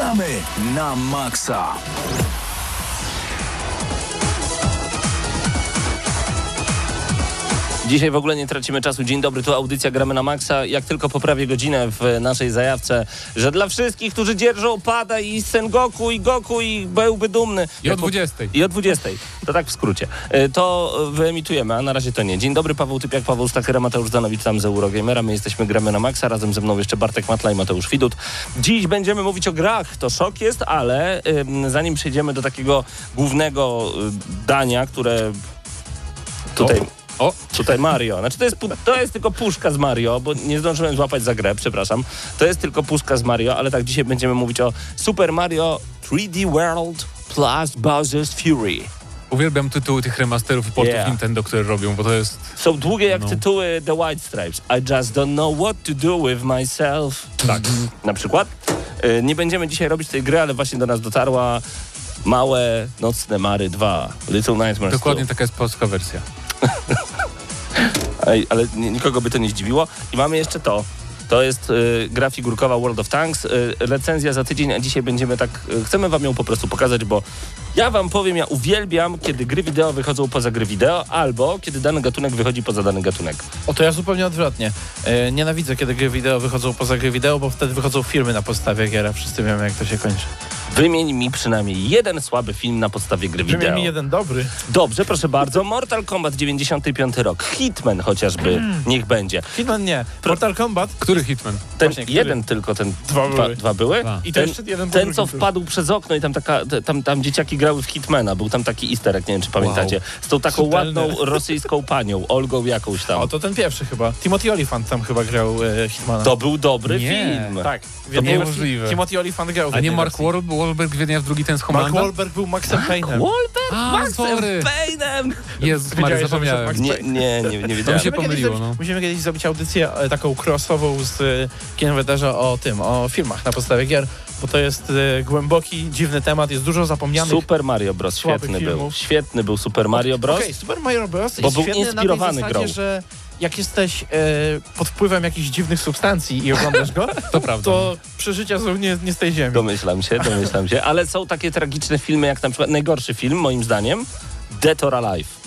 Gramy na maksa! Dzisiaj w ogóle nie tracimy czasu. Dzień dobry, tu audycja Gramy na Maxa. Jak tylko poprawię godzinę w naszej zajawce, że dla wszystkich, którzy dzierżą pada i Sengoku i Goku i byłby dumny. I o 20. I o 20. To tak w skrócie. Y, To wyemitujemy, a na razie to nie. Dzień dobry, Paweł Typiak, Paweł Stachera, Mateusz Zanowicz tam z Eurogamera. My jesteśmy Gramy na Maxa. Razem ze mną jeszcze Bartek Matla i Mateusz Widut. Dziś będziemy mówić o grach. To szok jest, ale zanim przejdziemy do takiego głównego y, dania, które tutaj... O, Tutaj Mario. Znaczy to jest, to jest tylko puszka z Mario, bo nie zdążyłem złapać za grę, przepraszam. To jest tylko puszka z Mario, ale tak dzisiaj będziemy mówić o Super Mario 3D World plus Bowser's Fury. uwielbiam tytuły tych remasterów i portów Yeah. Nintendo, które robią, bo to jest... Są długie jak No. tytuły The White Stripes. I just don't know what to do with myself. Tak, na przykład. Y, Nie będziemy dzisiaj robić tej gry, ale właśnie do nas dotarła Małe Nocne Mary 2. Little Nightmares Dokładnie 2. taka jest polska wersja. Ej, ale ni- nikogo by to nie zdziwiło. I mamy jeszcze to. To jest y, gra figurkowa World of Tanks. Y, recenzja za tydzień, a dzisiaj będziemy tak. Y, chcemy wam ją po prostu pokazać, bo ja wam powiem, ja uwielbiam, kiedy gry wideo wychodzą poza gry wideo, albo kiedy dany gatunek wychodzi poza dany gatunek. O to ja zupełnie odwrotnie. E, nienawidzę, kiedy gry wideo wychodzą poza gry wideo, bo wtedy wychodzą filmy na podstawie gier, a wszyscy wiemy, jak to się kończy. Wymień mi przynajmniej jeden słaby film na podstawie gry wideo. Wymień mi jeden dobry. Dobrze, proszę bardzo. Mortal Kombat 95 rok. Hitman chociażby. Hmm. Niech będzie. Hitman nie. Mortal Kombat Który Hitman? Ten Właśnie, który? jeden tylko ten. Dwa były. dwa były? Dwa. i to Ten- jeszcze jeden Ten, co wpadł przez okno i tam taka, tam, tam dzieciaki grały w Hitmana, był tam taki easter egg, nie wiem czy pamiętacie, z tą taką Subtelny. ładną rosyjską panią, Olgą jakąś tam. O, to ten pierwszy chyba. Timothy Olyphant tam chyba grał e, Hitmana. To był dobry Nie. film. Tak. Wersji niemożliwe. Timothy Olyphant grał A nie Mark wersji. Wahlberg, Wahlberg Wiednia w drugi ten z Mark Homlanda? Wahlberg był Maxem Payne'em. Wahlberg, A, Maxem sorry. Payne'em. Jezus Maria, zapomniałem. Max Nie, nie, nie, nie wiedziałem. się Musimy kiedyś pomyliło, no. Musimy kiedyś zrobić audycję e, taką crossową z e, Kinem Wederza o tym, o filmach na podstawie gier, bo to jest e, głęboki, dziwny temat, jest dużo zapomnianych Super Mario Bros. Świetny był. Świetny był Super Mario Bros. Okej, Super Mario Bros. Bo był inspirowany na tej zasadzie, grą. że jak jesteś e, pod wpływem jakichś dziwnych substancji i oglądasz go, To prawda. to przeżycia są nie, nie z tej ziemi. Domyślam się, domyślam się. Ale są takie tragiczne filmy, jak na przykład najgorszy film, moim zdaniem, Dead or Alive.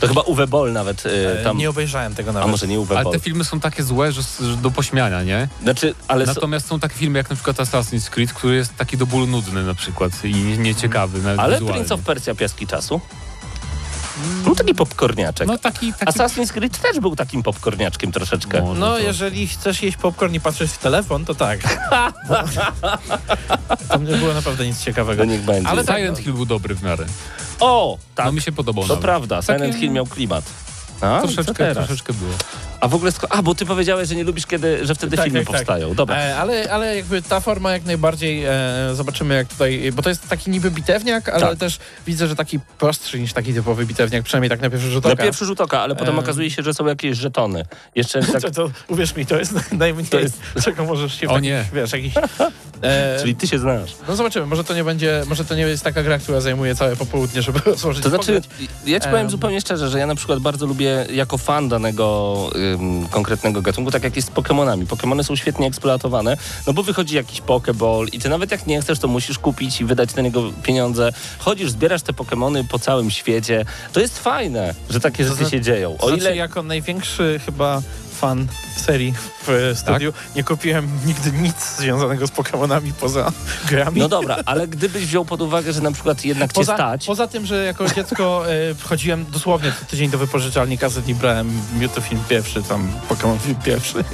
To chyba Uwe Boll nawet y, E, tam... Nie obejrzałem tego A nawet. może nie Uwe Ale Boll. te filmy są takie złe, że, że do pośmiania, nie? Znaczy, ale... Natomiast są takie filmy jak na przykład Assassin's Creed, który jest taki do bólu nudny na przykład i nie- nieciekawy nawet Ale wizualnie. Prince of Persia Piaski Czasu? No taki popcorniaczek. No taki, taki... Assassin's Creed też był takim popcorniaczkiem troszeczkę. Może No, to- jeżeli chcesz jeść popcorn i patrzeć w telefon, to tak. Tam nie było naprawdę nic ciekawego. To niech będzie. Ale tak, Silent Hill był dobry w miarę. O, tak, No mi się podobał to nawet. prawda. Silent Hill miał klimat. A, Troszeczkę, troszeczkę było. A w ogóle, a bo ty powiedziałeś, że nie lubisz, kiedy, że wtedy Tak, filmy tak, tak. powstają. Dobra. E, ale, ale jakby ta forma jak najbardziej e, zobaczymy jak tutaj, bo to jest taki niby bitewniak, ale Tak. też widzę, że taki prostszy niż taki typowy bitewniak, przynajmniej tak na pierwszy rzut Na oka. pierwszy rzut oka, ale potem E. okazuje się, że są jakieś żetony. Jeszcze tak, To, to, uwierz mi, to jest najmniej, To jest- czego możesz się... O nie. Wiesz, jakiś... E, czyli ty się znasz. no zobaczymy, może to nie będzie, może to nie jest taka gra, która zajmuje całe popołudnie, żeby rozłożyć To znaczy, ja ci powiem Em. zupełnie szczerze, że ja na przykład bardzo lubię jako fan danego ym, konkretnego gatunku, tak jak jest z Pokemonami. Pokemony są świetnie eksploatowane, no bo wychodzi jakiś Pokeball i ty nawet jak nie chcesz, to musisz kupić i wydać na niego pieniądze. Chodzisz, zbierasz te Pokemony po całym świecie. To jest fajne, że takie rzeczy znaczy- się dzieją. O O znaczy, ile... jako największy chyba fan serii w studiu, nie kupiłem nigdy nic związanego z Pokemonami poza grami. No dobra, ale gdybyś wziął pod uwagę, że na przykład jednak cię Poza, stać... poza tym, że jako dziecko e, wchodziłem dosłownie co tydzień do wypożyczalni kaset i brałem Mewtwo film pierwszy, tam Pokémon film pierwszy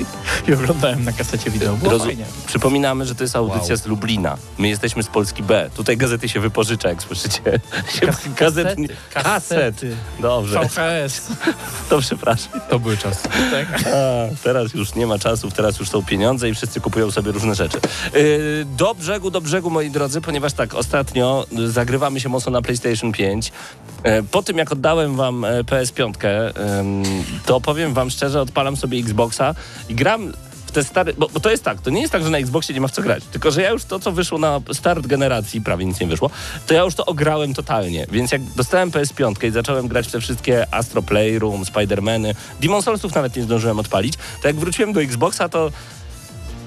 i oglądałem na kasecie wideo. Było Rozum- fajnie. Przypominamy, że to jest audycja Wow. z Lublina. My jesteśmy z Polski B. Tutaj gazety się wypożycza, jak słyszycie. Kas- Gazet... kasety, Kaset. Dobrze, VHS. to przepraszam. To były czasy. Tak. A, teraz już nie ma czasów, teraz już są pieniądze i wszyscy kupują sobie różne rzeczy. Yy, do brzegu, do brzegu, moi drodzy, ponieważ tak, ostatnio y, zagrywamy się mocno na PlayStation 5. E, Po tym, jak oddałem wam e, PS5, ym, to powiem wam szczerze, odpalam sobie Xboxa i gram te stare... Bo, bo to jest tak, to nie jest tak, że na Xboxie nie ma w co grać, tylko że ja już to, co wyszło na start generacji, prawie nic nie wyszło, to ja już to ograłem totalnie. Więc jak dostałem PS5 i zacząłem grać w te wszystkie Astro Playroom, Spider-Many, Demon Soulsów nawet nie zdążyłem odpalić, to jak wróciłem do Xboxa, to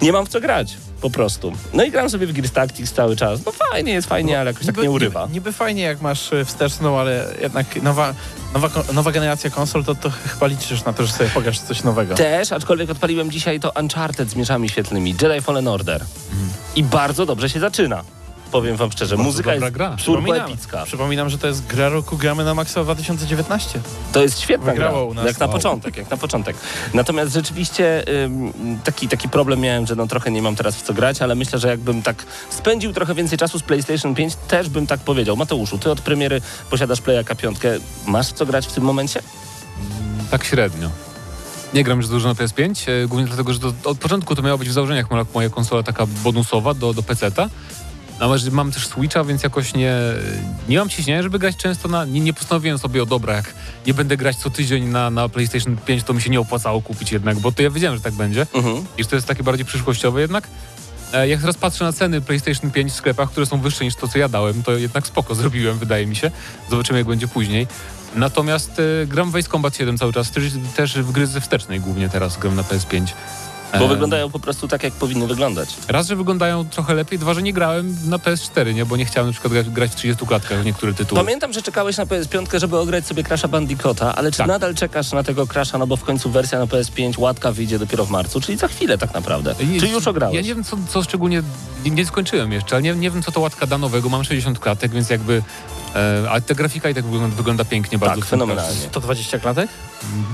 nie mam w co grać. Po prostu. No i gram sobie w Gears Tactics cały czas. No fajnie jest, fajnie, ale jakoś tak nie urywa. Niby, niby fajnie, jak masz e, wsteczną, ale jednak nowa, nowa, nowa generacja konsol, to, to chyba liczysz na to, że sobie pograsz coś nowego. Też, aczkolwiek odpaliłem dzisiaj to Uncharted z mieczami świetlnymi, Jedi Fallen Order. I bardzo dobrze się zaczyna. Powiem wam szczerze, Bardzo muzyka jest gra. Przypominam, epicka. przypominam, że to jest gra roku gramy na Maxa 2019. To jest świetna gra, Wygrało u nas. jak na Wow. początek, jak na początek. Natomiast rzeczywiście ym, taki, taki problem miałem, że no trochę nie mam teraz w co grać, ale myślę, że jakbym tak spędził trochę więcej czasu z PlayStation 5, też bym tak powiedział. Mateuszu, ty od premiery posiadasz Playaka 5. Masz w co grać w tym momencie? Tak średnio. Nie gram już dużo na PS5, e, głównie dlatego, że to, od początku to miała być w założeniach moja, moja konsola taka bonusowa do, do PC-ta. Że mam też Switcha, więc jakoś nie, nie mam ciśnienia, żeby grać często na... Nie, nie postanowiłem sobie, o dobra, jak nie będę grać co tydzień na, na PlayStation 5, to mi się nie opłacało kupić jednak, bo to ja wiedziałem, że tak będzie. Mhm. I że to jest takie bardziej przyszłościowe jednak. E, Jak teraz patrzę na ceny PlayStation 5 w sklepach, które są wyższe niż to, co ja dałem, to jednak spoko zrobiłem, wydaje mi się. Zobaczymy, jak będzie później. Natomiast e, gram w Ace Combat 7 cały czas, też, też w gry ze wstecznej głównie teraz gram na PS5. Bo E, wyglądają po prostu tak, jak powinny wyglądać. Raz, że wyglądają trochę lepiej, dwa, że nie grałem na PS4, nie? bo nie chciałem na przykład grać, grać w 30 klatkach w niektóre tytuły. Pamiętam, że czekałeś na PS5, żeby ograć sobie Crasha Bandicoota, ale czy Tak. nadal czekasz na tego Crasha, no bo w końcu wersja na PS5 łatka wyjdzie dopiero w marcu, czyli za chwilę tak naprawdę. Nie- Czy już ograłeś? Ja nie wiem, co, co szczególnie... Nie, nie skończyłem jeszcze, ale nie, nie wiem, co to łatka da nowego. Mam 60 klatek, więc jakby... E, a ta grafika i tak wygląda, wygląda pięknie bardzo. Tak, fenomenalnie. Crashu. 120 klatek?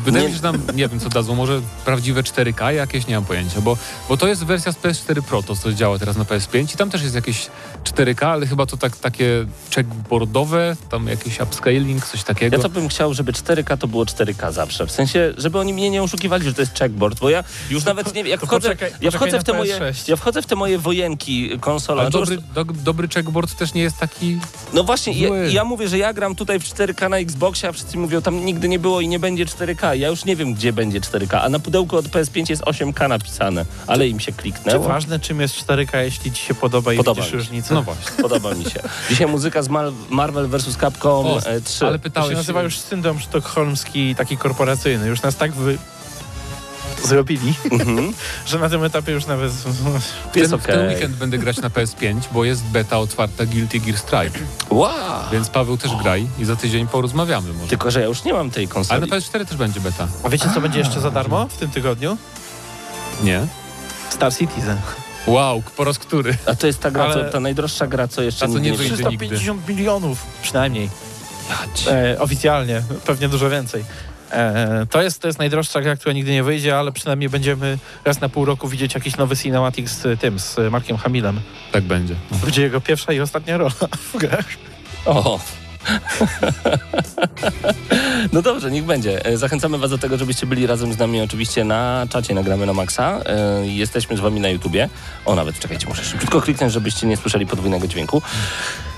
Wydaje Nie- mi się, że tam, nie wiem co dadzą, może prawdziwe 4K jakieś, nie mam pojęcia, bo, bo to jest wersja z PS4 Pro, to co działa teraz na PS5 i tam też jest jakieś 4K, ale chyba to tak, takie checkboardowe, tam jakiś upscaling, coś takiego. Ja to bym chciał, żeby 4K to było 4K zawsze. W sensie, żeby oni mnie nie oszukiwali, że to jest checkboard, bo ja już nawet nie wiem, jak to wchodzę, poczekaj- ja poczekaj wchodzę w te moje, PS6. ja wchodzę w te moje wojenki konsola. ale to już- dobry, do, dobry checkboard też nie jest taki... No właśnie, ja, Zły. ja mówię, że ja gram tutaj w 4K na Xboxie, a wszyscy mówią, tam nigdy nie było i nie będzie 4K. Ja już nie wiem, gdzie będzie 4K, a na pudełku od PS5 jest 8K napisane, ale im się Czy kliknęło. ważne, czym jest 4K, jeśli ci się podoba i Podoba widzisz różnicę? No właśnie. Podoba mi się. Dzisiaj muzyka z Mar- Marvel vs. Capcom O, e, 3. ale To pytałeś się nazywa już syndrom sztokholmski, taki korporacyjny. Już nas tak wy... zrobili, Mhm. że na tym etapie już nawet... Jest ten, w ten weekend będę grać na PS5, bo jest beta otwarta Guilty Gear Strive, Wow. więc Paweł też graj i za tydzień porozmawiamy może. Tylko, że ja już nie mam tej Ale konsoli. na PS4 też będzie beta. A wiecie, co będzie jeszcze za darmo w tym tygodniu? Nie? Star Citizen. Wow, po raz który? A to jest ta gra, Ale- co, ta najdroższa gra, co jeszcze Ta, co nigdy nie nie wyjdzie. wyszła. 350 milionów przynajmniej. E, oficjalnie, pewnie dużo więcej. E, to, jest, to jest najdroższa gra, która nigdy nie wyjdzie, ale przynajmniej będziemy raz na pół roku widzieć jakiś nowy cinematic z tym, z Markiem Hamillem. Tak będzie. Będzie jego pierwsza i ostatnia rola w grach. O. No dobrze, niech będzie. E, Zachęcamy Was do tego, żebyście byli razem z nami oczywiście na czacie Nagramy na Maxa. E, Jesteśmy z Wami na YouTubie. O, nawet czekajcie, muszę szybciutko kliknąć, żebyście nie słyszeli podwójnego dźwięku.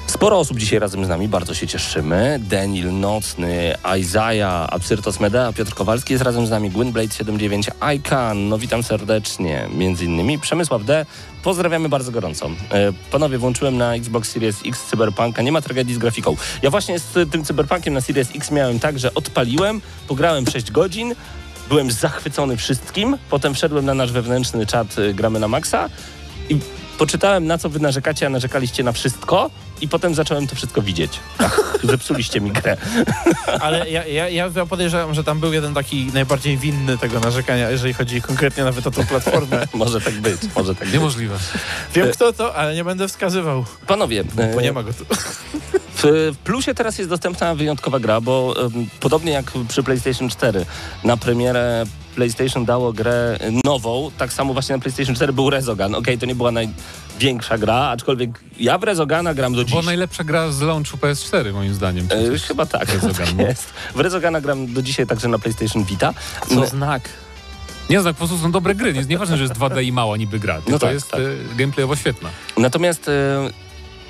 Sporo osób dzisiaj razem z nami, bardzo się cieszymy. Denil Nocny, Isaiah, Absyrtos Medea, Piotr Kowalski jest razem z nami, Gwynblade79, Ican, no witam serdecznie, między innymi Przemysław D. Pozdrawiamy bardzo gorąco. E, Panowie, włączyłem na Xbox Series X Cyberpunka, nie ma tragedii z grafiką. Ja właśnie z tym Cyberpunkiem na Series X miałem tak, że odpaliłem, pograłem 6 godzin, byłem zachwycony wszystkim, potem wszedłem na nasz wewnętrzny czat y, Gramy na Maxa i poczytałem na co wy narzekacie, a narzekaliście na wszystko i potem zacząłem to wszystko widzieć. Ach, zepsuliście mi grę. Ale ja, ja, ja podejrzewam, że tam był jeden taki najbardziej winny tego narzekania, jeżeli chodzi konkretnie nawet o tą platformę. Może tak być, może tak być. Niemożliwe. Wiem kto to, ale nie będę wskazywał, Panowie, bo e, nie ma go tu. W Plusie teraz jest dostępna wyjątkowa gra, bo podobnie jak przy PlayStation 4 na premierę PlayStation dało grę nową, tak samo właśnie na PlayStation 4 był Rezogan. Okej, to nie była największa gra, aczkolwiek ja w Rezogana gram do dziś. Była najlepsza gra z launchu PS4 moim zdaniem. E, chyba tak, Rezogan, tak no. jest. W Rezogana gram do dzisiaj także na PlayStation Vita. No, znak. Nie znam, po prostu są dobre gry. Nie, nieważne, że jest 2D i mała niby gra. Tylko No tak, jest tak. e, gameplayowo świetna. Natomiast e,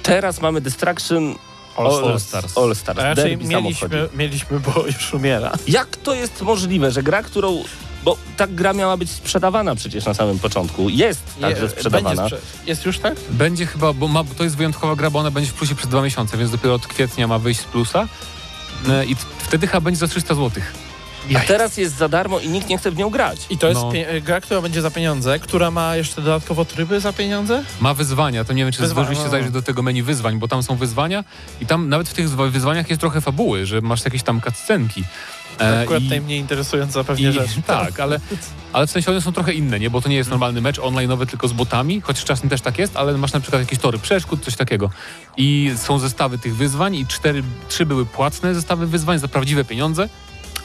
teraz mamy Destruction All- All Stars. All Stars. A raczej mieliśmy, mieliśmy, bo już umiera. Jak to jest możliwe, że gra, którą... Bo ta gra miała być sprzedawana przecież na samym początku. Jest także Je- sprzedawana. sprze- Jest już tak? Będzie chyba, bo ma, to jest wyjątkowa gra, bo ona będzie w plusie przez dwa miesiące, więc dopiero od kwietnia ma wyjść z plusa. E, I wtedy chyba będzie za 300 zł. A teraz jest za darmo i nikt nie chce w nią grać. I to jest No. gra, która będzie za pieniądze, która ma jeszcze dodatkowo tryby za pieniądze? Ma wyzwania, to nie wiem, czy Wyzwa- zdążyliście no. zajrzeć do tego menu wyzwań, bo tam są wyzwania i tam nawet w tych zwa- wyzwaniach jest trochę fabuły, że masz jakieś tam cutscenki. E, Akurat i- najmniej interesująca pewnie I, rzecz. tak, ale, ale w sensie one są trochę inne, nie? Bo to nie jest normalny mecz online'owy tylko z botami, chociaż czasem też tak jest, ale masz na przykład jakieś tory przeszkód, coś takiego. I są zestawy tych wyzwań i cztery, trzy były płatne zestawy wyzwań za prawdziwe pieniądze,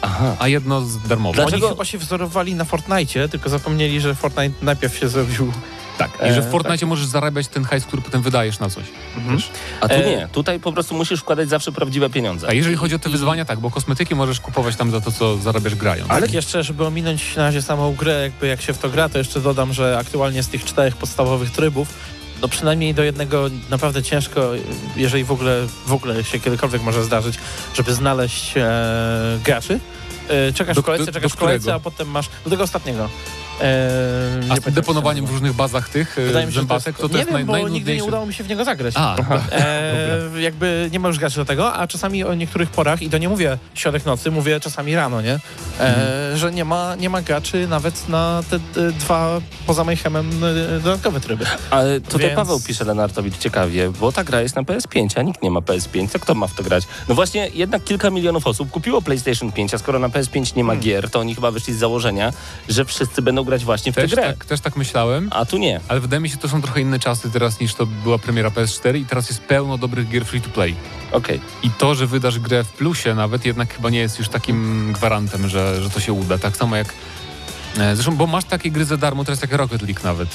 Aha. a jedno z darmowe. Dlaczego- Oni chyba się wzorowali na Fortnite, tylko zapomnieli, że Fortnite najpierw się zrobił. Tak, i że w E, Fortnite możesz zarabiać ten hajs, który potem wydajesz na coś. Wiesz? A tu E- nie. Tutaj po prostu musisz wkładać zawsze prawdziwe pieniądze. A jeżeli chodzi o te wyzwania, tak, bo kosmetyki możesz kupować tam za to, co zarabiasz grając. Ale jeszcze, żeby ominąć na razie samą grę, jakby jak się w to gra, to jeszcze dodam, że aktualnie z tych czterech podstawowych trybów, no przynajmniej do jednego naprawdę ciężko, jeżeli w ogóle, w ogóle się kiedykolwiek może zdarzyć, żeby znaleźć e, graczy. E, czekasz Do- w kolejce, czekasz do w kolejce, a potem masz do tego ostatniego. E, nie A z deponowaniem w różnych bazach tych e, Wydaje mi się, zębatek, to, to nie jest wiem, naj, bo nigdy nie udało mi się w niego zagrać. A. E, jakby nie ma już graczy do tego, a czasami o niektórych porach, i to nie mówię środek nocy, mówię czasami rano, nie? E, Że nie ma, nie ma graczy nawet na te, dwa poza Mayhemem e, dodatkowe tryby. Ale tutaj Więc- Paweł pisze Lenartowicz ciekawie, bo ta gra jest na PS5, a nikt nie ma PS5, to kto ma w to grać? No właśnie, jednak kilka milionów osób kupiło PlayStation 5, a skoro na PS5 nie ma Hmm. gier, to oni chyba wyszli z założenia, że wszyscy będą grać właśnie w tę Też grę. tak, też tak myślałem, A tu nie. ale wydaje mi się, że to są trochę inne czasy teraz niż to była premiera PS4 i teraz jest pełno dobrych gier free to play. Okej. I to, że wydasz grę w plusie nawet jednak chyba nie jest już takim gwarantem, że, że to się uda. Tak samo jak e, Zresztą, bo masz takie gry za darmo, teraz jak Rocket League nawet,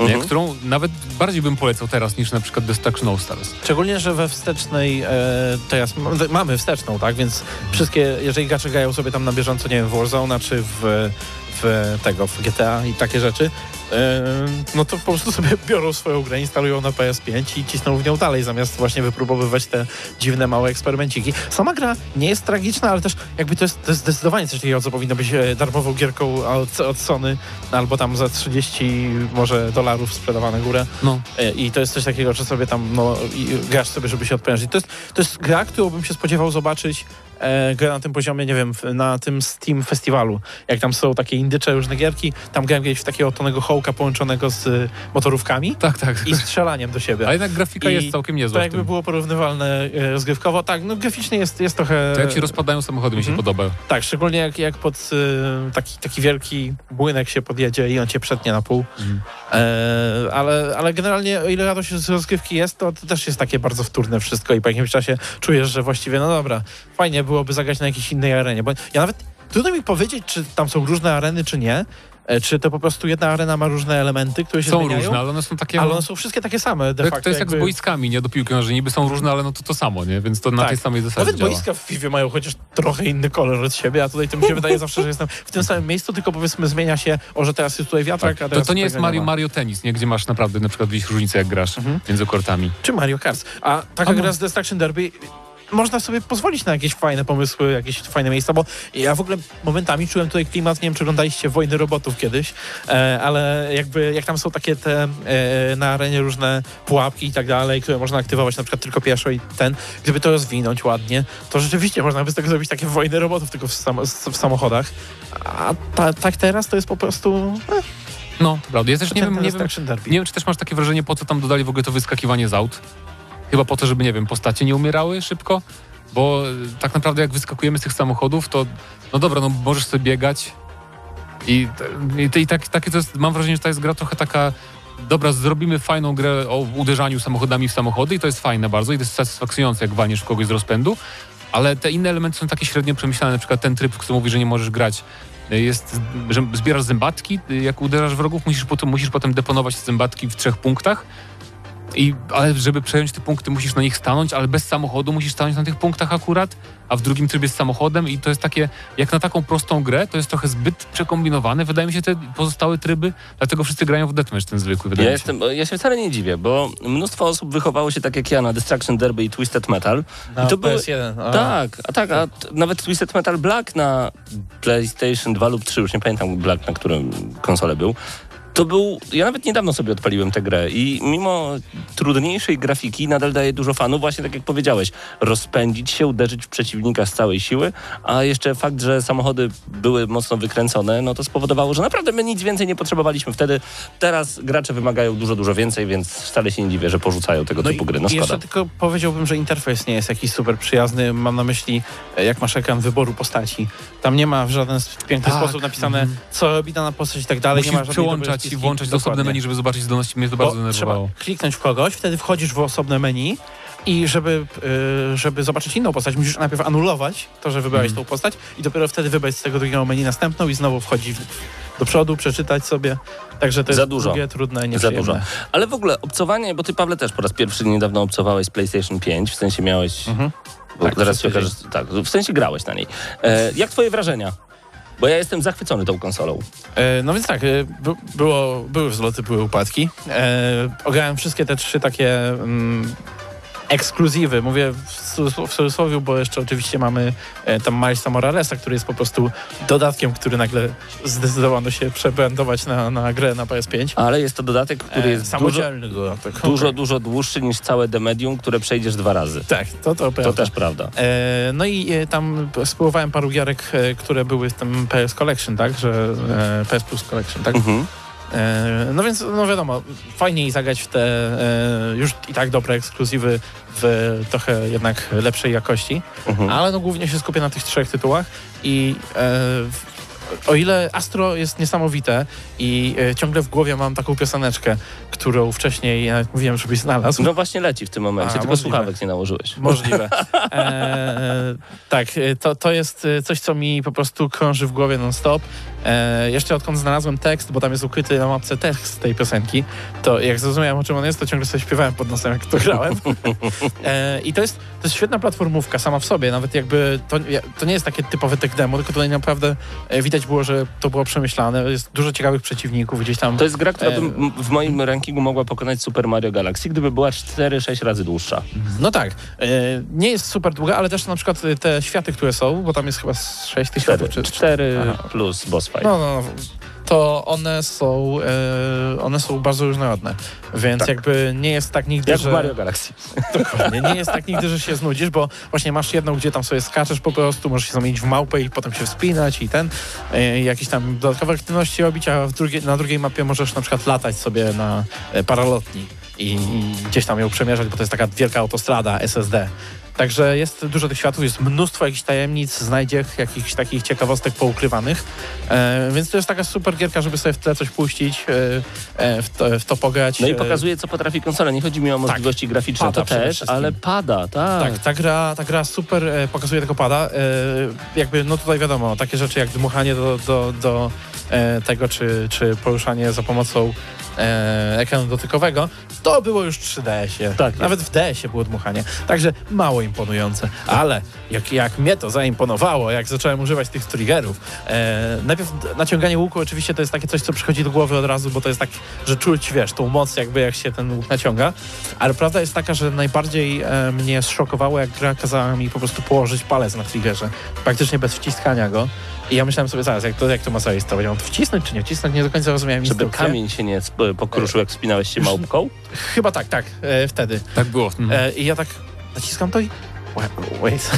nie? Mhm. którą nawet bardziej bym polecał teraz niż na przykład Destruction All Stars. Szczególnie, że we wstecznej e, teraz m- mamy wsteczną, tak? Więc wszystkie, jeżeli gracze grają sobie tam na bieżąco, nie wiem, w Warzone czy w, w tego, w GTA i takie rzeczy, e, no to po prostu sobie biorą swoją grę, instalują na PS5 i cisną w nią dalej, zamiast właśnie wypróbowywać te dziwne, małe eksperymenciki. Sama gra nie jest tragiczna, ale też jakby to jest, to jest zdecydowanie coś takiego, co powinno być e, darmową gierką od, od Sony, albo tam za 30 może dolarów sprzedawane górę. No, E, I to jest coś takiego, że sobie tam no, grasz sobie, żeby się odprężyć. To jest, to jest gra, którą bym się spodziewał zobaczyć e, grę na tym poziomie, nie wiem, na tym Steam Festiwalu. Jak tam są takie indycze różne gierki, tam grałem kiedyś w takiego Tonego Hołka połączonego z y, motorówkami tak, tak. i strzelaniem do siebie. A jednak grafika I jest całkiem To niezła w jakby było porównywalne e, rozgrywkowo. Tak, no graficznie jest, jest trochę... To jak się rozpadają samochody mi się Mhm. podoba. Tak, szczególnie jak, jak pod y, taki, taki wielki błynek się podjedzie i on cię przetnie na pół. Mhm. E, ale, ale generalnie, o ile radość z rozgrywki jest, to, to też jest takie bardzo wtórne wszystko i po jakimś czasie czujesz, że właściwie, no dobra, fajnie byłoby zagrać na jakiejś innej arenie, bo ja nawet, trudno mi powiedzieć, czy tam są różne areny, czy nie, e, czy to po prostu jedna arena ma różne elementy, które się Są zmieniają, różne, ale one są takie... ale one są wszystkie takie same de to, facto. to jest jak z jakby- boiskami, nie? Do piłki nożnej. Niby są różne, ale no to to samo, nie? Więc to na Tak. tej samej zasadzie Nawet działa. boiska w FIFA mają chociaż trochę inny kolor od siebie, a tutaj to mi się wydaje zawsze, że jestem w tym samym miejscu, tylko powiedzmy zmienia się, o, że teraz jest tutaj wiatrak, a To, teraz to nie jest Mario, ma. Mario Tennis, nie? Gdzie masz naprawdę na przykład widzisz różnicę jak grasz Mhm. między kortami. Czy Mario Kart. A taka A gra z Destruction Derby można sobie pozwolić na jakieś fajne pomysły, jakieś fajne miejsca, bo ja w ogóle momentami czułem tutaj klimat, nie wiem czy oglądaliście Wojny Robotów kiedyś, e, ale jakby jak tam są takie te e, na arenie różne pułapki i tak dalej, które można aktywować na przykład tylko pieszo i ten, gdyby to rozwinąć ładnie, to rzeczywiście można by z tego zrobić takie Wojny Robotów tylko w, sam, w samochodach. A ta, tak teraz to jest po prostu e, No, prawda. Ja też nie wiem, nie wiem, Derby. nie wiem, czy też masz takie wrażenie, po co tam dodali w ogóle to wyskakiwanie z aut. Chyba po to, żeby, nie wiem, postacie nie umierały szybko, bo e, tak naprawdę jak wyskakujemy z tych samochodów, to no dobra, no możesz sobie biegać. I, i, i tak, takie to jest, mam wrażenie, że to jest gra trochę taka dobra, zrobimy fajną grę o uderzaniu samochodami w samochody i to jest fajne bardzo i to jest satysfakcjonujące, jak walniesz w kogoś z rozpędu, ale te inne elementy są takie średnio przemyślane, na przykład ten tryb, który mówi, że nie możesz grać e, jest, że zbierasz zębatki, jak uderzasz wrogów, musisz potem, musisz potem deponować te zębatki w trzech punktach. I, ale żeby przejąć te punkty, musisz na nich stanąć, ale bez samochodu musisz stanąć na tych punktach akurat, a w drugim trybie z samochodem i to jest takie, jak na taką prostą grę, to jest trochę zbyt przekombinowane. Wydaje mi się te pozostałe tryby, dlatego wszyscy grają w deathmatch ten zwykły, wydaje Ja, mi się. jestem, ja się wcale nie dziwię, bo mnóstwo osób wychowało się tak jak ja na Destruction Derby i Twisted Metal. Na I to były- PS1. A, Tak, a tak, a t- nawet Twisted Metal Black na PlayStation 2 lub 3, już nie pamiętam Black na którym konsole był. To był. Ja nawet niedawno sobie odpaliłem tę grę i mimo trudniejszej grafiki nadal daje dużo fanów, właśnie tak jak powiedziałeś, rozpędzić się, uderzyć w przeciwnika z całej siły, a jeszcze fakt, że samochody były mocno wykręcone, no to spowodowało, że naprawdę my nic więcej nie potrzebowaliśmy wtedy. Teraz gracze wymagają dużo, dużo więcej, więc wcale się nie dziwię, że porzucają tego typu gry. No i szkoda. jeszcze tylko powiedziałbym, że interfejs nie jest jakiś super przyjazny. Mam na myśli, e, jak masz ekran wyboru postaci. Tam nie ma w żaden piękny Tak, sposób napisane, mhm. co robi dana postać i tak dalej. nie ma Musisz i włączać do osobne Dokładnie. menu, żeby zobaczyć zdolności. Mnie to Bo bardzo trzeba denerwowało. kliknąć w kogoś, wtedy wchodzisz w osobne menu i żeby, y, żeby zobaczyć inną postać, musisz najpierw anulować to, że wybrałeś Mhm. tą postać i dopiero wtedy wybrać z tego drugiego menu następną i znowu wchodzi w, do przodu, przeczytać sobie. Także to Za jest dużo. drugie, trudne i Za nieprzyjemne. dużo. Ale w ogóle obcowanie, bo ty Pawle też po raz pierwszy niedawno obcowałeś z PlayStation 5, w sensie miałeś. Mhm. Bo Tak, zaraz się okaże, że- tak, w sensie grałeś na niej. E, jak twoje wrażenia? Bo ja jestem zachwycony tą konsolą. E, No więc tak, e, by, było, były wzloty, były upadki. E, ograłem wszystkie te trzy takie mm, ekskluzywy. Mówię w, cudzysł- w cudzysłowie, bo jeszcze oczywiście mamy e, tam Milesa Moralesa, który jest po prostu dodatkiem, który nagle zdecydowano się przebrandować na, na grę na PS5. Ale jest to dodatek, który E, jest dużo, samodzielny dodatek. dużo, dużo dłuższy niż całe The Medium, które przejdziesz dwa razy. Tak, to to prawda. To też prawda. E, no i e, tam spróbowałem paru gierek, e, które były w tym PS Collection, tak? Że e, PS Plus Collection, tak? Mhm. E, No więc, no wiadomo, fajniej zagrać w te e, już i tak dobre ekskluzywy w trochę jednak lepszej jakości, Mhm. ale no głównie się skupię na tych trzech tytułach i e, o ile Astro jest niesamowite i ciągle w głowie mam taką pioseneczkę, którą wcześniej ja mówiłem, żebyś znalazł. No właśnie leci w tym momencie, A, tylko możliwe. słuchawek nie nałożyłeś. Możliwe. E, tak, to, to jest coś, co mi po prostu krąży w głowie non-stop. E, jeszcze odkąd znalazłem tekst, bo tam jest ukryty na mapce tekst tej piosenki, to jak zrozumiałem, o czym on jest, to ciągle sobie śpiewałem pod nosem, jak to grałem. E, I to jest, to jest świetna platformówka sama w sobie, nawet jakby to, to nie jest takie typowe tech demo, tylko tutaj naprawdę e, widać było, że to było przemyślane. Jest dużo ciekawych przeciwników, gdzieś tam To jest gra, która E, by m- w moim rankingu mogła pokonać Super Mario Galaxy, gdyby była 4-6 razy dłuższa. No tak. E, nie jest super długa, ale też na przykład e, te światy, które są, bo tam jest chyba z 6 tych 4, światów. Czy, 4 Aha. plus boss no, no, no, to one są, e, one są bardzo różnorodne, więc Tak. jakby nie jest tak nigdy, Jak że... Mario Galaxy. Dokładnie, nie jest tak nigdy, że się znudzisz, bo właśnie masz jedną, gdzie tam sobie skaczesz po prostu, możesz się zamienić w małpę i potem się wspinać i ten, e, jakieś tam dodatkowe aktywności robić, a drugiej, na drugiej mapie możesz na przykład latać sobie na e, paralotni i, i gdzieś tam ją przemierzać, bo to jest taka wielka autostrada SSD. Także jest dużo tych światów, jest mnóstwo jakichś tajemnic, znajdziech, jakichś takich ciekawostek poukrywanych. E, więc to jest taka super gierka, żeby sobie w tle coś puścić, e, e, w, to, w to pograć. No i E, pokazuje, co potrafi konsola. Nie chodzi mi o możliwości graficzne, Pada to też, ale pada, tak. Tak, ta gra, ta gra super e, pokazuje tego pada. Jakby, no tutaj wiadomo, takie rzeczy jak dmuchanie do, do, do tego, czy, czy poruszanie za pomocą e, ekranu dotykowego, to było już w 3DS-ie. Tak Nawet w DS-ie było dmuchanie. Także mało imponujące. Ale jak, jak mnie to zaimponowało, jak zacząłem używać tych triggerów, e, najpierw naciąganie łuku oczywiście to jest takie coś, co przychodzi do głowy od razu, bo to jest tak, że czuć, wiesz, tą moc jakby jak się ten łuk naciąga. Ale prawda jest taka, że najbardziej e, mnie zszokowało, jak gra kazała mi po prostu położyć palec na triggerze. Praktycznie bez wciskania go. I ja myślałem sobie zaraz, jak to, jak to ma zaistnieć? To Mam to wcisnąć czy nie wcisnąć? Nie do końca rozumiałem Żeby instrukcję. kamień się nie pokruszył, jak wspinałeś się małpką. Chyba tak, tak, e, wtedy. Tak było. Mhm. E, I ja tak naciskam to i... Wait.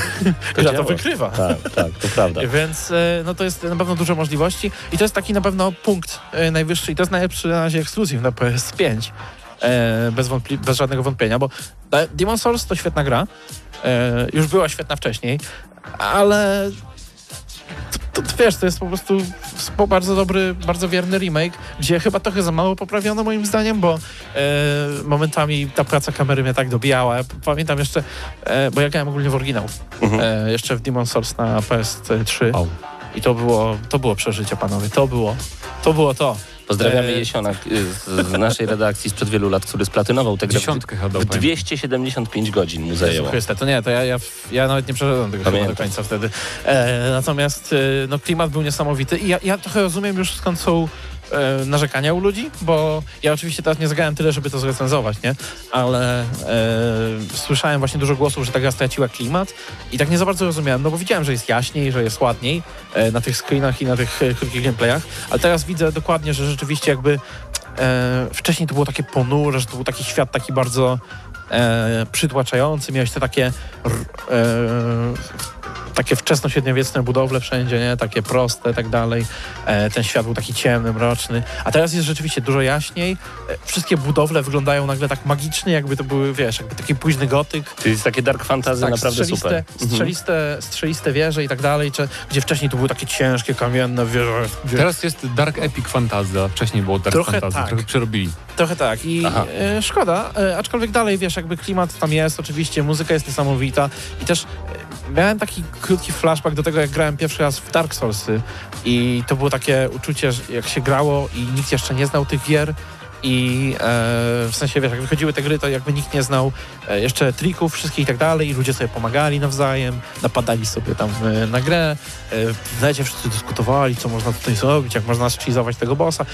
To Gra to wykrywa. Tak, tak, to prawda. Więc e, no to jest na pewno dużo możliwości i to jest taki na pewno punkt e, najwyższy i to jest najlepszy na razie ekskluzyw na PS5. E, bez, wątpli- bez żadnego wątpienia, bo e, Demon Souls to świetna gra. E, już była świetna wcześniej, ale to, to, wiesz, to jest po prostu bardzo dobry, bardzo wierny remake, gdzie chyba trochę za mało poprawiono moim zdaniem, bo e, momentami ta praca kamery mnie tak dobijała. Ja Pamiętam jeszcze, e, bo ja grałem ogólnie w oryginał, Mhm. e, jeszcze w Demon Souls na PS3 Au. i to było, to było przeżycie, panowie, to było, to było to. Pozdrawiamy E, Jesiona y, z, z naszej redakcji sprzed wielu lat, który splatynował tę grę. Dziesiątkę chyba dał, W pamiętam. 275 godzin mu zajęło. Chryste, to nie, to ja, ja, ja nawet nie przeszedłem tego Pamiętam. do końca wtedy. E, natomiast e, no, klimat był niesamowity i ja, ja trochę rozumiem już skąd są e, narzekania u ludzi, bo ja oczywiście teraz nie zagrałem tyle, żeby to zrecenzować, nie? Ale e, słyszałem właśnie dużo głosów, że ta gra straciła klimat i tak nie za bardzo rozumiałem, no bo widziałem, że jest jaśniej, że jest ładniej e, na tych screenach i na tych e, krótkich gameplayach, ale teraz widzę dokładnie, że rzeczywiście jakby e, wcześniej to było takie ponure, że to był taki świat taki bardzo e, przytłaczający, miałeś te takie takie wczesno-średniowieczne budowle wszędzie, nie? Takie proste i tak dalej. E, ten świat był taki ciemny, mroczny. A teraz jest rzeczywiście dużo jaśniej. E, wszystkie budowle wyglądają nagle tak magicznie, jakby to były, wiesz, jakby taki późny gotyk. To jest takie dark fantasy Tak, naprawdę strzeliste, super. Mhm. strzeliste, strzeliste wieże i tak dalej, czy, gdzie wcześniej to były takie ciężkie, kamienne wieże. Gdzie, Teraz jest Dark Epic Fantasy, a wcześniej było Dark Trochę Fantasy, tak. trochę przerobili. Trochę tak i e, szkoda, e, aczkolwiek dalej, wiesz, jakby klimat tam jest, oczywiście, muzyka jest niesamowita i też e, miałem taki krótki flashback do tego, jak grałem pierwszy raz w Dark Soulsy i to było takie uczucie, że jak się grało i nikt jeszcze nie znał tych gier i e, w sensie, wiesz, jak wychodziły te gry, to jakby nikt nie znał jeszcze trików wszystkich i tak dalej ludzie sobie pomagali nawzajem, napadali sobie tam e, na grę, e, w necie wszyscy dyskutowali, co można tutaj zrobić, jak można zcheezować tego bossa.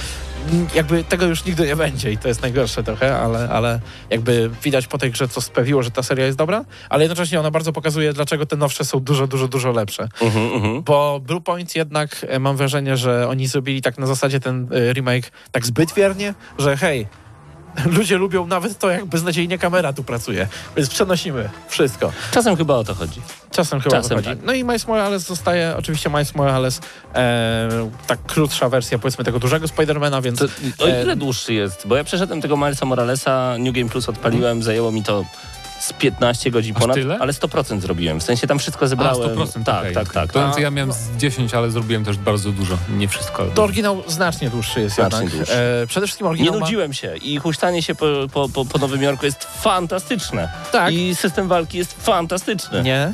Mm, Jakby tego już nigdy nie będzie i to jest najgorsze trochę, ale, ale jakby widać po tej grze, co sprawiło, że ta seria jest dobra, ale jednocześnie ona bardzo pokazuje, dlaczego te nowsze są dużo, dużo, dużo lepsze. Mhm, mhm. Bo Bluepoint jednak e, mam wrażenie, że oni zrobili tak na zasadzie ten e, remake tak zbyt wiernie, że hej, ludzie lubią nawet to, jak beznadziejnie kamera tu pracuje, więc przenosimy wszystko. Czasem chyba o to chodzi. Czasem chyba Czasem wychodzi. tak. No i Miles Morales zostaje, oczywiście Miles Morales, e, tak krótsza wersja powiedzmy tego dużego Spidermana, więc To, o E, ile dłuższy jest? Bo ja przeszedłem tego Milesa Moralesa, New Game Plus odpaliłem, zajęło mi to z 15 godzin Aż ponad, tyle? ale 100% zrobiłem. W sensie tam wszystko A, zebrałem. 100%, tak, okej, tak, tak. To tak. znaczy ja miałem z 10, ale zrobiłem też bardzo dużo. Nie wszystko. to oryginał znacznie dłuższy jest Znacznie jednak. dłuższy. E, przede wszystkim Nie oryginał ma... nudziłem się i huśtanie się po, po, po, po Nowym Jorku jest fantastyczne. Tak. I system walki jest fantastyczny. Nie?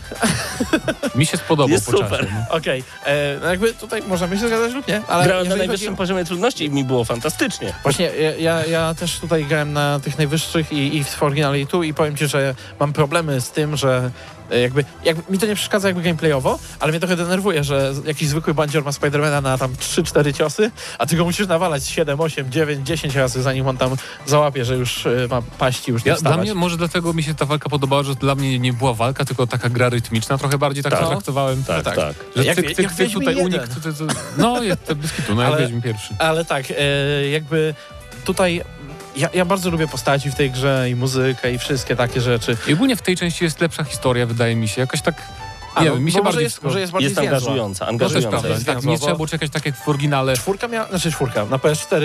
Mi się spodobał Jest po super. No. Okej. E, no jakby tutaj możemy się zgadzać lub nie, ale Grałem na najwyższym chodzi- poziomie trudności i mi było fantastycznie. Właśnie ja, ja, ja też tutaj grałem na tych najwyższych i, i w oryginale i tu i powiem ci, że mam problemy z tym, że e, jakby, jakby mi to nie przeszkadza jakby gameplayowo, ale mnie trochę denerwuje, że jakiś zwykły bandzior ma Spidermana na tam 3-4 ciosy, a ty go musisz nawalać 7, 8, 9, 10 razy, zanim on tam załapie, że już e, ma paści, już nie Ja, dla mnie, może dlatego mi się ta walka podobała, że dla mnie nie była walka, tylko taka gra rytmiczna, trochę bardziej tak, Tak. to traktowałem. Tak, tak. tak. Że Jak- cyk, jak cyk, cyk, tutaj unik, jeden. cyk. No, jest to bez kitu, no jak Ale- Wiedźmin pierwszy. Ale tak, e, jakby tutaj ja, ja bardzo lubię postaci w tej grze i muzykę i wszystkie takie rzeczy. I ogólnie w tej części jest lepsza historia, wydaje mi się. Jakoś tak, A, nie no, wiem, mi się bardziej... jest, może jest bardziej Jest zwięzła. angażująca, to też angażująca. prawda. jest Tak, nie trzeba było czekać tak jak w oryginale. Czwórka miała, znaczy czwórka, na PS4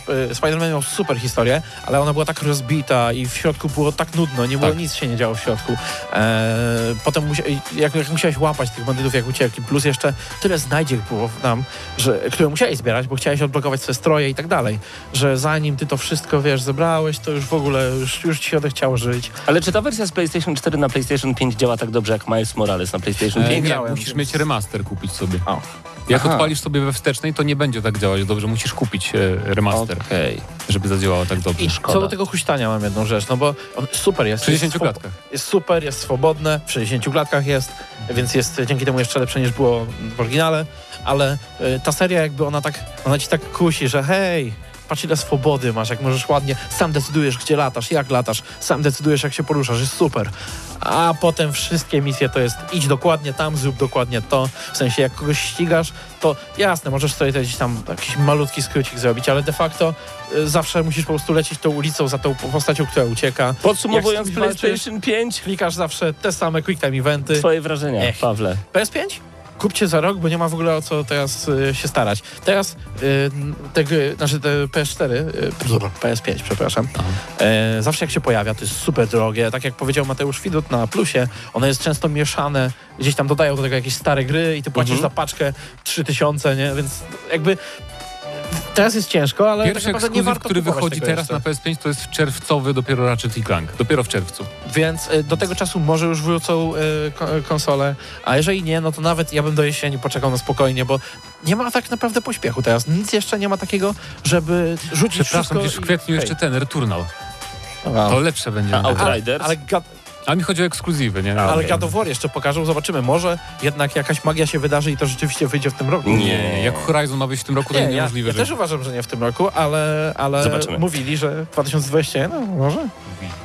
Sp- Spider-Man miał super historię, ale ona była tak rozbita i w środku było tak nudno, nie było Tak. nic się nie działo w środku. E, potem musia, jak, jak musiałeś łapać tych bandytów jak uciekli, plus jeszcze tyle znajdziek było nam, że, które musiałeś zbierać, bo chciałeś odblokować swoje stroje i tak dalej, że zanim ty to wszystko, wiesz, zebrałeś, to już w ogóle, już, już ci się odechciało żyć. Ale czy ta wersja z PlayStation 4 na PlayStation 5 działa tak dobrze jak Miles Morales na PlayStation E, 5? nie, grałem, musisz mieć remaster kupić sobie. O. Jak Aha. odpalisz sobie we wstecznej, to nie będzie tak działać dobrze. Musisz kupić e, remaster, Okej. żeby zadziałało tak dobrze. I Szkoda. co do tego huśtania mam jedną rzecz, no bo on super jest. W 60 jest, klatkach. jest super, jest swobodne, w 60 klatkach jest, więc jest dzięki temu jeszcze lepsze niż było w oryginale, ale y, ta seria jakby ona tak, ona ci tak kusi, że hej, patrz ile swobody masz, jak możesz ładnie, sam decydujesz gdzie latasz, jak latasz, sam decydujesz jak się poruszasz, jest super. A potem wszystkie misje to jest idź dokładnie tam, zrób dokładnie to, w sensie jak kogoś ścigasz, to jasne, możesz sobie gdzieś tam jakiś malutki skrócik zrobić, ale de facto y, zawsze musisz po prostu lecieć tą ulicą za tą postacią, która ucieka. Podsumowując Jak z kimś walczysz, PlayStation 5, Klikasz zawsze te same quick time eventy. twoje wrażenia, Ech. Pawle. PS5? Kupcie za rok, bo nie ma w ogóle o co teraz y, się starać. Teraz y, te gry, znaczy te PS4, y, PS5, przepraszam, e, zawsze jak się pojawia, to jest super drogie. Tak jak powiedział Mateusz Widut na Plusie, one jest często mieszane, gdzieś tam dodają do tego jakieś stare gry i ty płacisz Mhm. za paczkę 3000, nie? Więc jakby teraz jest ciężko, ale Pierwszy tak naprawdę nie ekskluzyw, warto który wychodzi teraz jeszcze. na PS5, to jest czerwcowy dopiero Ratchet i Clank. Dopiero w czerwcu. Więc y, do tego czasu może już wrócą y, ko- konsole, a jeżeli nie, no to nawet ja bym do jesieni poczekał na spokojnie, bo nie ma tak naprawdę pośpiechu teraz. Nic jeszcze nie ma takiego, żeby rzucić Przepraszam, wszystko przecież w i- kwietniu hej. jeszcze ten Returnal. Wow. To lepsze będzie. A. Outriders? Ale, ale A mi chodzi o ekskluzywy, nie? Ale okej. God of War jeszcze pokażą, zobaczymy. Może jednak jakaś magia się wydarzy i to rzeczywiście wyjdzie w tym roku. Nie. Jak Horizon ma być w tym roku, to Nie, nie, ja, niemożliwe, ja też uważam, że nie w tym roku, ale, ale Zobaczymy. mówili, że 2021, no może?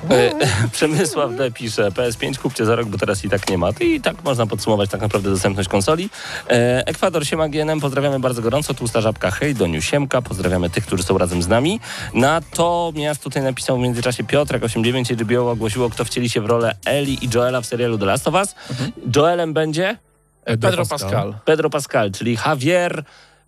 E, Przemysław D. pisze, PS5 kupcie za rok, bo teraz i tak nie ma. I tak można podsumować tak naprawdę dostępność konsoli. E, Ekwador, siema GNM, pozdrawiamy bardzo gorąco. Tłusta żabka, hej, Doniu Siemka, pozdrawiamy tych, którzy są razem z nami. Natomiast tutaj napisał w międzyczasie Piotrek, 89 HBO ogłosiło, kto wcieli się w rolę Eli i Joela w serialu The Last of Us. Joelem będzie Pedro Pascal. Pedro Pascal, czyli Javier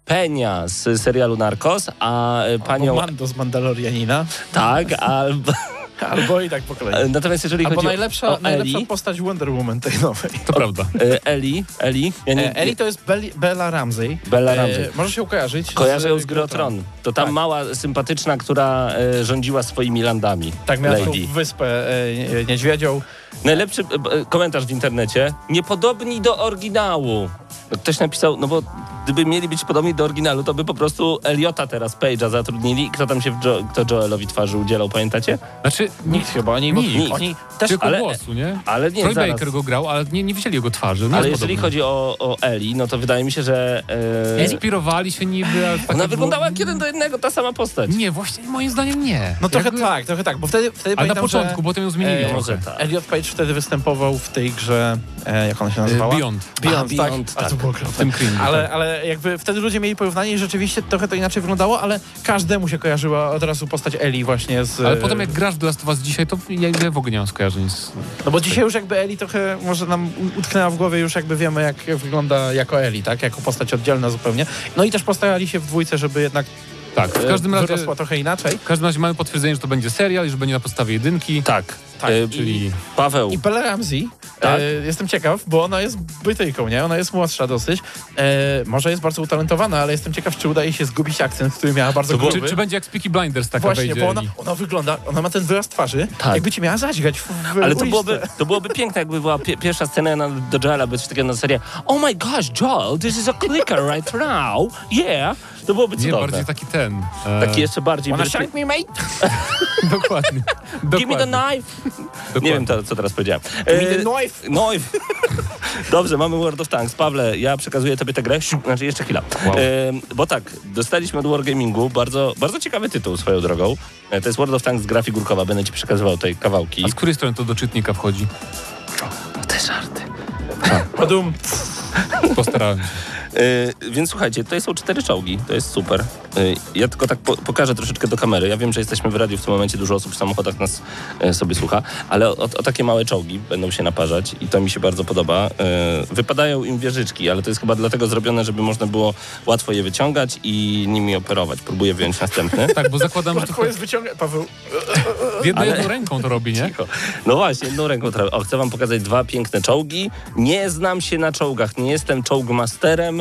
Peña z serialu Narcos, a e, Albo panią... Mando z Mandalorianina. Tak, albo... Albo i tak po kolei. Natomiast jeżeli Albo chodzi najlepsza, o najlepsza Eli, postać Wonder Woman tej nowej. To prawda. E, Eli, Eli, ja nie, E, Eli to jest Belli, Bella Ramsey. Bella Ramsey. E, może się kojarzyć. kojarzę ją z z Gry o Tron. To tam Tak. mała, sympatyczna, która e, rządziła swoimi landami. Tak, miała tą Lady. wyspę e, nie- niedźwiedzią. Najlepszy e, e, komentarz w internecie. Niepodobni do oryginału. Ktoś napisał, no bo gdyby mieli być podobni do oryginału, to by po prostu Eliota teraz Page'a zatrudnili. Kto tam się, w jo- kto Joelowi twarzy udzielał, pamiętacie? Znaczy, Nikt chyba. Oni, Nikt. oni też tylko ale- głosu, nie? Ale nie, Troy zaraz. Baker go grał, ale nie, nie widzieli jego twarzy. Ale jeżeli podobny. chodzi o, o Eli, no to wydaje mi się, że... E, Inspirowali się niby, ale tak ona było- wyglądała jak jeden do jednego, ta sama postać. Nie, właśnie moim zdaniem nie. No trochę Jakby- tak, trochę tak, bo wtedy, wtedy Ale na początku, że, potem ją zmienili e, trochę. Może tak. Elliot Page wtedy występował w tej grze, e, jak ona się nazywała? Beyond. Beyond, A, tak. Beyond, A to tak. było W okropne. tym cringe. Ale, tak. ale jakby wtedy ludzie mieli porównanie i rzeczywiście trochę to inaczej wyglądało, ale każdemu się kojarzyła od razu postać Eli właśnie z... Ale potem jak grasz w Last of Us dzisiaj, to ja ja w ogóle nie mam skojarzeń z... No bo dzisiaj już jakby Eli trochę może nam utknęła w głowie, już jakby wiemy jak wygląda jako Eli, tak? Jako postać oddzielna zupełnie. No i też postarali się w dwójce, żeby jednak Tak, w każdym razie, trochę inaczej. w każdym razie mamy potwierdzenie, że to będzie serial i że będzie na podstawie jedynki. Tak, Tak, e, i- Czyli Paweł. I Bella Ramsey, Tak. e, jestem ciekaw, bo ona jest Brytyjką, nie? Ona jest młodsza dosyć. E, może jest bardzo utalentowana, ale jestem ciekaw, czy uda jej się zgubić akcent, który miała bardzo czy, gruby. czy będzie jak Speaky Blinders taka Właśnie, wejdzie? bo ona, ona wygląda, ona ma ten wyraz twarzy, Tak. jakby ci miała zaćgać w, w Ale to byłoby, to byłoby piękne, jakby była pie, pierwsza scena na, do Joela, by coś takiego na serię Oh my gosh, Joel, this is a clicker right now. Yeah. To byłoby Nie, cudowne. bardziej taki ten. e, Taki jeszcze bardziej... Wanna bryty- shank me, mate? Dokładnie. Give me the Dokładnie. knife. Dokładnie. Nie wiem, to, co teraz powiedziałem. E, knife. Knife. Dobrze, mamy World of Tanks. Pawle, ja przekazuję tobie tę grę. Znaczy, jeszcze chwila. Wow. E, bo tak, dostaliśmy od Wargamingu bardzo, bardzo ciekawy tytuł swoją drogą. E, to jest World of Tanks gra figurkowa. Będę ci przekazywał tej kawałki. A z której strony to do czytnika wchodzi? Te żarty. Podum. Postarałem się. E, więc słuchajcie, tutaj są cztery czołgi, to jest super. E, ja tylko tak po, pokażę troszeczkę do kamery. Ja wiem, że jesteśmy w radiu w tym momencie, dużo osób w samochodach nas e, sobie słucha, ale o, o takie małe czołgi będą się naparzać i to mi się bardzo podoba. E, wypadają im wieżyczki, ale to jest chyba dlatego zrobione, żeby można było łatwo je wyciągać i nimi operować. Próbuję wyjąć następny. Tak, bo zakładam, że to jest wyciągać, Paweł. w jedną, Ale- jedną ręką to robi, nie? Cicho. No właśnie, jedną ręką trafię. O, chcę wam pokazać dwa piękne czołgi. Nie znam się na czołgach, nie jestem czołgmasterem,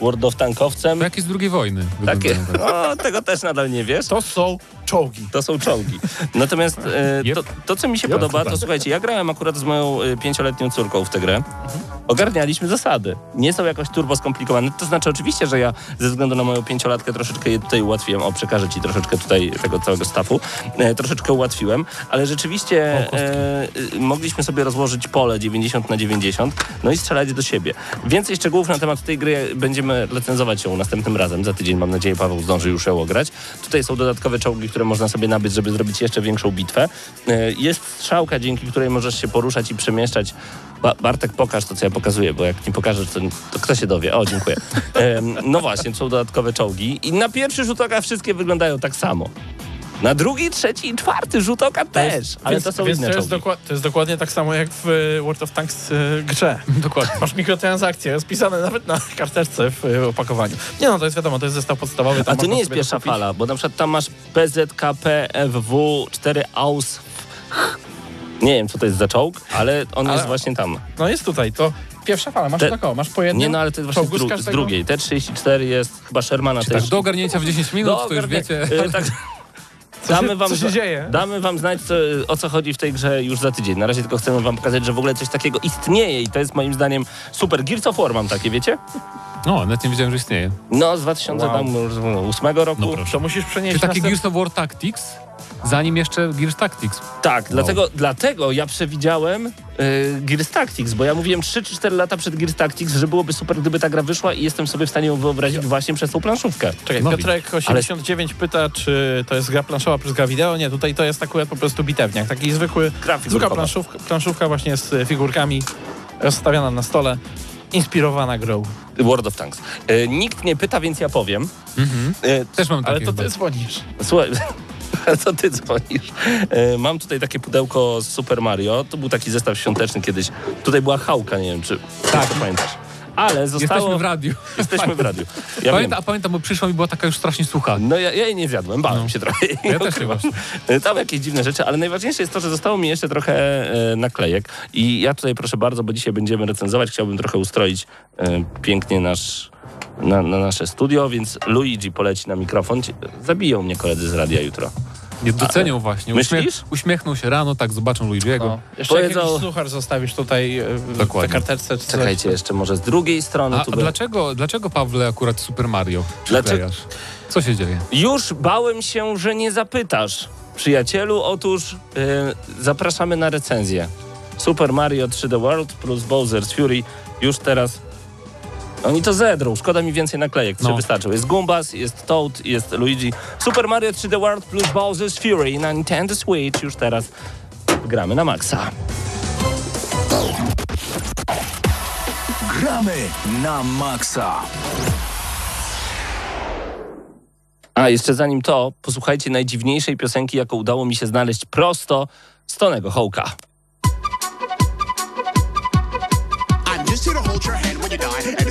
World of Tankowcem. To jakieś z drugiej wojny. Takie, tak. o, tego też nadal nie wiesz. To są czołgi. To są czołgi. Natomiast e, Yep. to, to, co mi się Yep. podoba, to słuchajcie, ja grałem akurat z moją e, pięcioletnią córką w tę grę. Ogarnialiśmy zasady. Nie są jakoś turbo skomplikowane. To znaczy oczywiście, że ja ze względu na moją pięciolatkę troszeczkę je tutaj ułatwiłem. O, przekażę ci troszeczkę tutaj tego całego stafu. E, troszeczkę ułatwiłem, ale rzeczywiście e, e, mogliśmy sobie rozłożyć pole 90 na 90, no i strzelać do siebie. Więcej szczegółów na temat tej gry będziemy recenzować ją następnym razem. Za tydzień, mam nadzieję, Paweł zdąży już ją ograć. Tutaj są dodatkowe czołgi, które można sobie nabyć, żeby zrobić jeszcze większą bitwę. E, Jest strzałka, dzięki której możesz się poruszać i przemieszczać. Ba Bartek, pokaż to, co ja pokazuję, bo jak nie pokażesz, to, to kto się dowie? O, dziękuję. No właśnie, są dodatkowe czołgi i na pierwszy rzut oka wszystkie wyglądają tak samo. Na drugi, trzeci i czwarty rzut oka też, ale więc, to są więc inne to jest, to jest dokładnie tak samo jak w e, World of Tanks e, grze. Dokładnie. Masz mikrotransakcje spisane nawet na karteczce w e, opakowaniu. Nie no, to jest wiadomo, to jest zestaw podstawowy. A to nie jest pierwsza dokupić. fala, bo na przykład tam masz PZKP FW 4 AUS. Nie wiem, co to jest za czołg, ale on Ale- jest właśnie tam. No jest tutaj, to pierwsza fala, masz tak o, masz po jednym. Nie, no ale to jest właśnie z, dru- z drugiej. T34 jest chyba Shermana Tak, też. do ogarnięcia w 10 minut, to już wiecie. y, tak, damy się, wam co się dzieje? Damy wam znać, co, o co chodzi w tej grze już za tydzień. Na razie tylko chcemy wam pokazać, że w ogóle coś takiego istnieje i to jest moim zdaniem super. Gears of War mam takie, wiecie? No, nawet nie wiedziałem, że istnieje. No, z 2008 roku. No proszę. To musisz przenieść Czy taki następ- Gears of War Tactics? Zanim jeszcze Gears Tactics. Tak, dlatego, dlatego ja przewidziałem y, Gears Tactics, bo ja mówiłem 3 czy 4 lata przed Gears Tactics, że byłoby super, gdyby ta gra wyszła i jestem sobie w stanie ją wyobrazić właśnie przez tą planszówkę. Czekaj, No Piotrek 89 pyta, czy to jest gra planszowa plus gra wideo. Nie, tutaj to jest akurat po prostu bitewniak. Taki zwykły, zwykła planszówka, planszówka właśnie z figurkami rozstawiana na stole, inspirowana grą. World of Tanks. Y, nikt nie pyta, więc ja powiem. Y, Też mam Ale takie to chyba. ty dzwonisz. Słuchaj, to ty dzwonisz. E, Mam tutaj takie pudełko z Super Mario. To był taki zestaw świąteczny kiedyś. Tutaj była chałka, nie wiem, czy tak. pamiętasz. Ale zostało... Jesteśmy w radiu. Jesteśmy w radiu. Ja Pamiętam, wiem. a pamiętam, bo przyszła mi była taka już strasznie sucha. No ja, ja jej nie zjadłem, bałem No. się trochę. Ja też E, Tam jakieś dziwne rzeczy, ale najważniejsze jest to, że zostało mi jeszcze trochę e, naklejek. I ja tutaj proszę bardzo, bo dzisiaj będziemy recenzować, chciałbym trochę ustroić e, pięknie nasz, na, na nasze studio, więc Luigi poleci na mikrofon. Zabiją mnie koledzy z radia jutro. Nie docenią właśnie. Myślisz? uśmiechnął się rano, tak zobaczą Luigi'ego. No. Jeszcze Powiedzą- jakiś suchar zostawisz tutaj e, w Dokładnie. tej karteczce. Czy coś. Czekajcie jeszcze może z drugiej strony. A, tu a by- dlaczego, dlaczego, Pawle, akurat Super Mario Dlaczego-? Co się dzieje? Już bałem się, że nie zapytasz. Przyjacielu, otóż e, zapraszamy na recenzję. Super Mario 3D World plus Bowser's Fury już teraz. Oni to zedrą, szkoda mi więcej naklejek, no. No. wystarczył. Jest Gumbas, jest Toad, jest Luigi. Super Mario 3D World plus Bowser's Fury na Nintendo Switch już teraz gramy na maksa. Gramy na maksa. A jeszcze zanim to, posłuchajcie najdziwniejszej piosenki, jaką udało mi się znaleźć prosto z Tonego Hołka.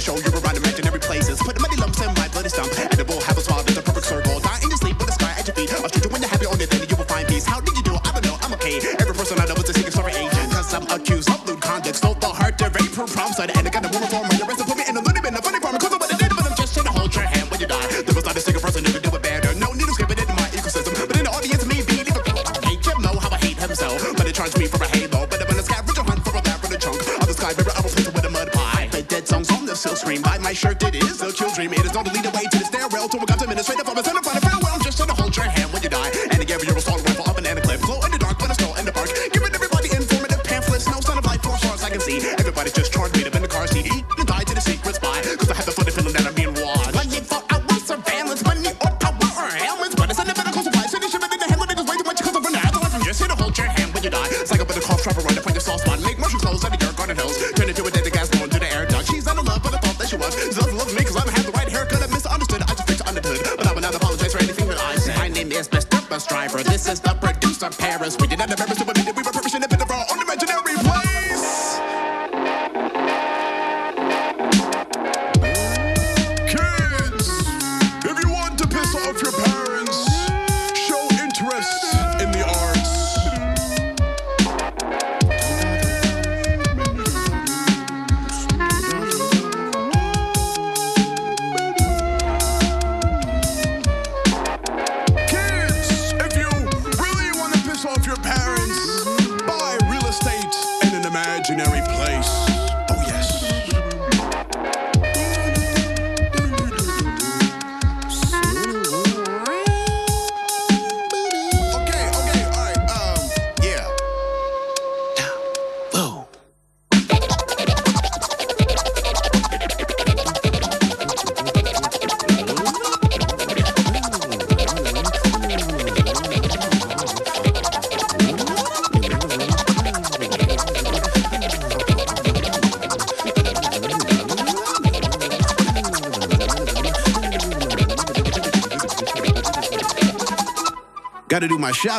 To show you around imaginary places. Put the money lumps in my bloody stump, and it will have a smile that's a perfect circle. Die in your sleep with the sky at your feet. I'll treat you when you're happy, only then you will find peace. How did you do? I don't know, I'm okay. Every person I know is a secret story agent. Cause I'm accused of lewd conduct, stole the heart, the rape, her prom side, and I got a woman for my arrest and put me in a little bit A funny farm. Cause of what I did, but I'm just here to hold your hand when you die. There was not a single person who could do it better. No need to skip it in my ecosystem, but in the audience, me be leave a Hey, Jim know how I hate himself, but it charged me for a halo. Songs on the silk screen by my shirt. It is a kill dream. It is not to lead away to the stairwell to a God's administrative from a center front of farewell. I'm just trying to hold your hand when you die. And to give you a assault rifle up an and a clip. Glow in the dark, but a stroll in the park. Giving everybody informative pamphlets. No sign of life for as I can see. Everybody just charged me up in the car seat. Eat and die to the secret spy. Cause I have the funny feeling that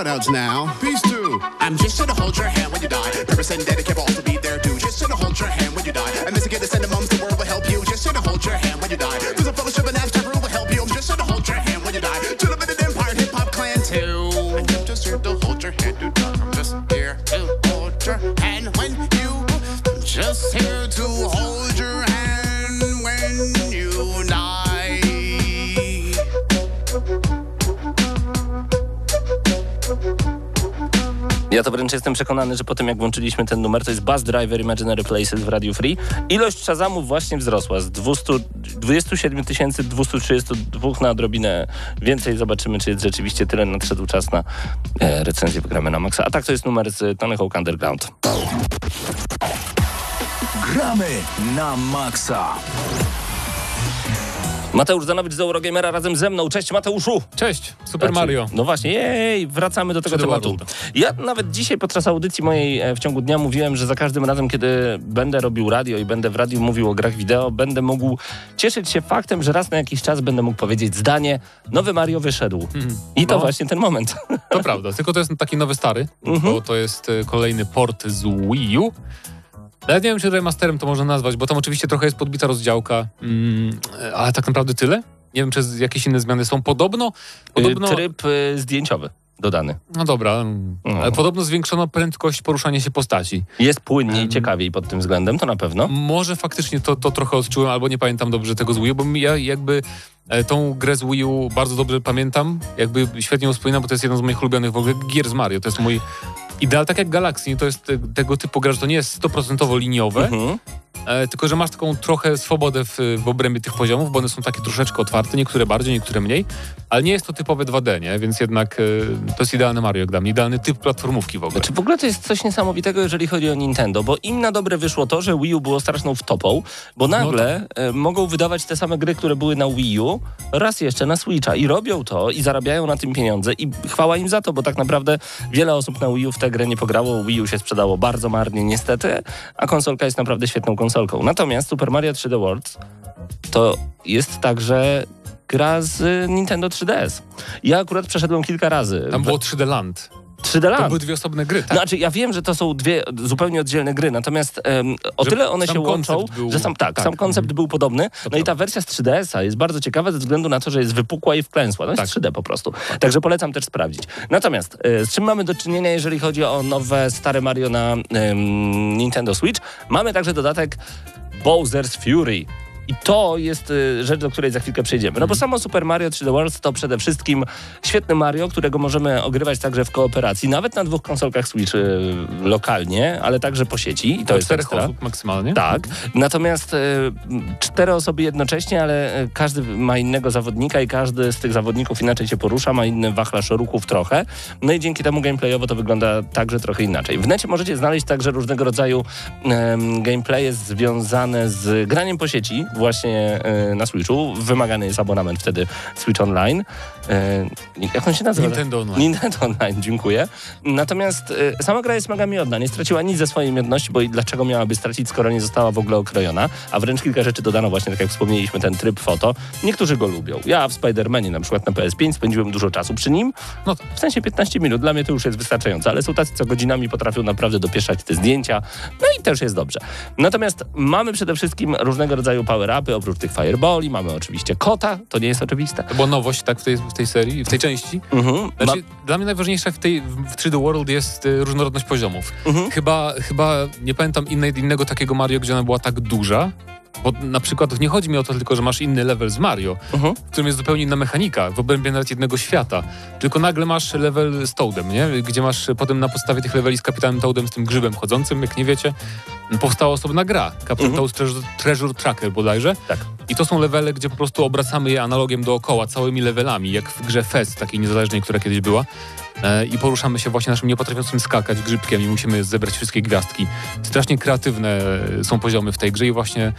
shout outs now. Peace to. I'm just to hold your hand when you die. Purpose and dedicate will also be there too. Just to hold your hand when you die. This again, to send the mums, the world will help you. Just to hold your hand when you die. There's a fellowship and abstract rule will help you. I'm just to hold your hand when you die. To the minute empire, hip hop clan too. I'm just here to hold your hand. dude. I'm just here to hold your hand when you. I'm just here to hold your hand when you Ja to wręcz jestem przekonany, że po tym jak włączyliśmy ten numer, to jest Bus Driver Imaginary Places w Radio Free, ilość Shazamów właśnie wzrosła z 200, 27 232 na odrobinę więcej. Zobaczymy, czy jest rzeczywiście tyle. Nadszedł czas na e, recenzję Wygramy na Maxa. A tak to jest numer z Tony Hawk Underground. Gramy na maksa. Mateusz Zanowicz z Eurogamera razem ze mną. Cześć Mateuszu! Cześć, Super Znaczy, Mario. No właśnie, jej, wracamy do tego 3D tematu. Ja nawet dzisiaj podczas audycji mojej e, w ciągu dnia mówiłem, że za każdym razem, kiedy będę robił radio i będę w radiu mówił o grach wideo, będę mógł cieszyć się faktem, że raz na jakiś czas będę mógł powiedzieć zdanie, nowy Mario wyszedł. I to No. właśnie ten moment. To prawda, tylko to jest taki nowy stary, Mhm. bo to jest e, kolejny port z Wii U. Nawet nie wiem, czy remasterem to można nazwać, bo tam oczywiście trochę jest podbita rozdziałka, mm, ale tak naprawdę tyle. Nie wiem, czy jakieś inne zmiany są. Podobno, podobno Tryb y, zdjęciowy dodany. no dobra, mm, No. ale podobno zwiększono prędkość poruszania się postaci. Jest płynniej, Em. ciekawiej pod tym względem, to na pewno. Może faktycznie to, to trochę odczułem, albo nie pamiętam dobrze tego z Wii U, bo ja jakby e, tą grę z Wii U bardzo dobrze pamiętam, jakby świetnie ją wspominam, bo to jest jeden z moich ulubionych w ogóle gier z Mario. To jest mój ideal, tak jak Galaxy, to jest tego typu gra, że to nie jest 100% liniowe, Mhm. E, tylko że masz taką trochę swobodę w, w obrębie tych poziomów, bo one są takie troszeczkę otwarte, niektóre bardziej, niektóre mniej, ale nie jest to typowe 2D, nie? Więc jednak e, to jest idealne Mario, dla mnie, idealny typ platformówki w ogóle. Znaczy w ogóle to jest coś niesamowitego, jeżeli chodzi o Nintendo, bo im na dobre wyszło to, że Wii U było straszną wtopą, bo nagle e, mogą wydawać te same gry, które były na Wii U, raz jeszcze na Switcha i robią to i zarabiają na tym pieniądze i chwała im za to, bo tak naprawdę wiele osób na Wii U w tę grę nie pograło, Wii U się sprzedało bardzo marnie niestety, a konsolka jest naprawdę świetną konsolką. Natomiast Super Mario 3D World to jest także gra z Nintendo 3DS. Ja akurat przeszedłem kilka razy. Tam było 3D Land. 3D To Land. były dwie osobne gry, tak? Znaczy, ja wiem, że to są dwie zupełnie oddzielne gry, natomiast em, o Że tyle one się łączą, był- że sam, tak, tak, sam koncept mhm. był podobny. No i ta wersja z 3DS-a jest bardzo ciekawa ze względu na to, że jest wypukła i wklęsła. No jest Tak. 3D po prostu. Także polecam też sprawdzić. Natomiast e, z czym mamy do czynienia, jeżeli chodzi o nowe, stare Mario na Nintendo Switch? Mamy także dodatek Bowser's Fury. I to jest y, rzecz, do której za chwilkę przejdziemy. No bo samo Super Mario 3D World to przede wszystkim świetny Mario, którego możemy ogrywać także w kooperacji, nawet na dwóch konsolkach Switch y, lokalnie, ale także po sieci. I to jest czterech ekstra. osób maksymalnie. Tak, natomiast e, cztery osoby jednocześnie, ale każdy ma innego zawodnika i każdy z tych zawodników inaczej się porusza, ma inny wachlarz ruchów trochę. No i dzięki temu gameplayowo to wygląda także trochę inaczej. W necie możecie znaleźć także różnego rodzaju gameplaye związane z graniem po sieci, właśnie e, na Switchu. Wymagany jest abonament wtedy Switch Online. E, jak on się nazywa? Nintendo Online. Nintendo Online, dziękuję. Natomiast y, sama gra jest mega miodna. Nie straciła nic ze swojej miodności, bo i dlaczego miałaby stracić, skoro nie została w ogóle okrojona? A wręcz kilka rzeczy dodano właśnie, tak jak wspomnieliśmy, ten tryb foto. Niektórzy go lubią. Ja w Spider-Manie na przykład na PS5 spędziłem dużo czasu przy nim. No W sensie 15 minut. Dla mnie to już jest wystarczające, ale są tacy, co godzinami potrafią naprawdę dopieszać te zdjęcia. No i też jest dobrze. Natomiast mamy przede wszystkim różnego rodzaju power-upy, oprócz tych fireballi. Mamy oczywiście kota, to nie jest oczywiste. To była nowość tak, w, tej, w tej serii, w tej części. Mhm. Znaczy, Dla mnie najważniejsza w tej w 3D World jest y, różnorodność poziomów. Mhm. Chyba, chyba nie pamiętam innej, innego takiego Mario, gdzie ona była tak duża. Bo na przykład nie chodzi mi o to tylko, że masz inny level z Mario, Mhm. w którym jest zupełnie inna mechanika, w obrębie nawet jednego świata. Tylko nagle masz level z Toadem, nie? Gdzie masz potem na podstawie tych leveli z Kapitanem Toadem, z tym grzybem chodzącym, jak nie wiecie, powstała osobna gra. Kapitan Mhm. Toad Treasure, Treasure Tracker bodajże. Tak. I to są levele, gdzie po prostu obracamy je analogiem dookoła, całymi levelami, jak w grze Fest, takiej niezależnej, która kiedyś była. E, I poruszamy się właśnie naszym niepotrafiącym skakać grzybkiem i musimy zebrać wszystkie gwiazdki. Strasznie kreatywne e, są poziomy w tej grze i właśnie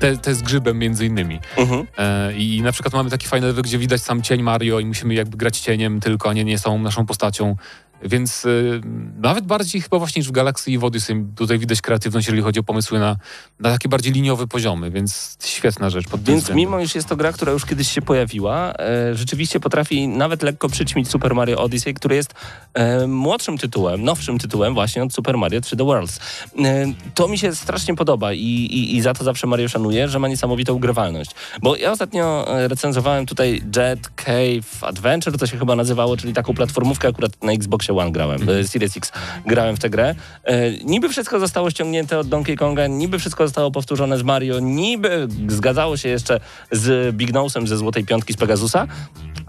te, te z grzybem między innymi. Mhm. E, I na przykład mamy taki fajny level, gdzie widać sam cień Mario i musimy jakby grać cieniem tylko, a nie, nie samą naszą postacią. Więc y, nawet bardziej chyba właśnie niż w Galaxy i w Odyssey tutaj widać kreatywność, jeżeli chodzi o pomysły na, na takie bardziej liniowe poziomy, więc świetna rzecz pod Więc względem. mimo, iż jest to gra, która już kiedyś się pojawiła, e, rzeczywiście potrafi nawet lekko przyćmić Super Mario Odyssey, który jest e, młodszym tytułem, nowszym tytułem właśnie od Super Mario 3D Worlds. E, to mi się strasznie podoba i, i, i za to zawsze Mario szanuję, że ma niesamowitą grywalność. Bo ja ostatnio e, recenzowałem tutaj Jet Cave Adventure, to się chyba nazywało, czyli taką platformówkę akurat na Xboxie One grałem, e, Series X grałem w tę grę. E, niby wszystko zostało ściągnięte od Donkey Konga, niby wszystko zostało powtórzone z Mario, niby zgadzało się jeszcze z Big Nose'em ze Złotej Piątki z Pegasusa,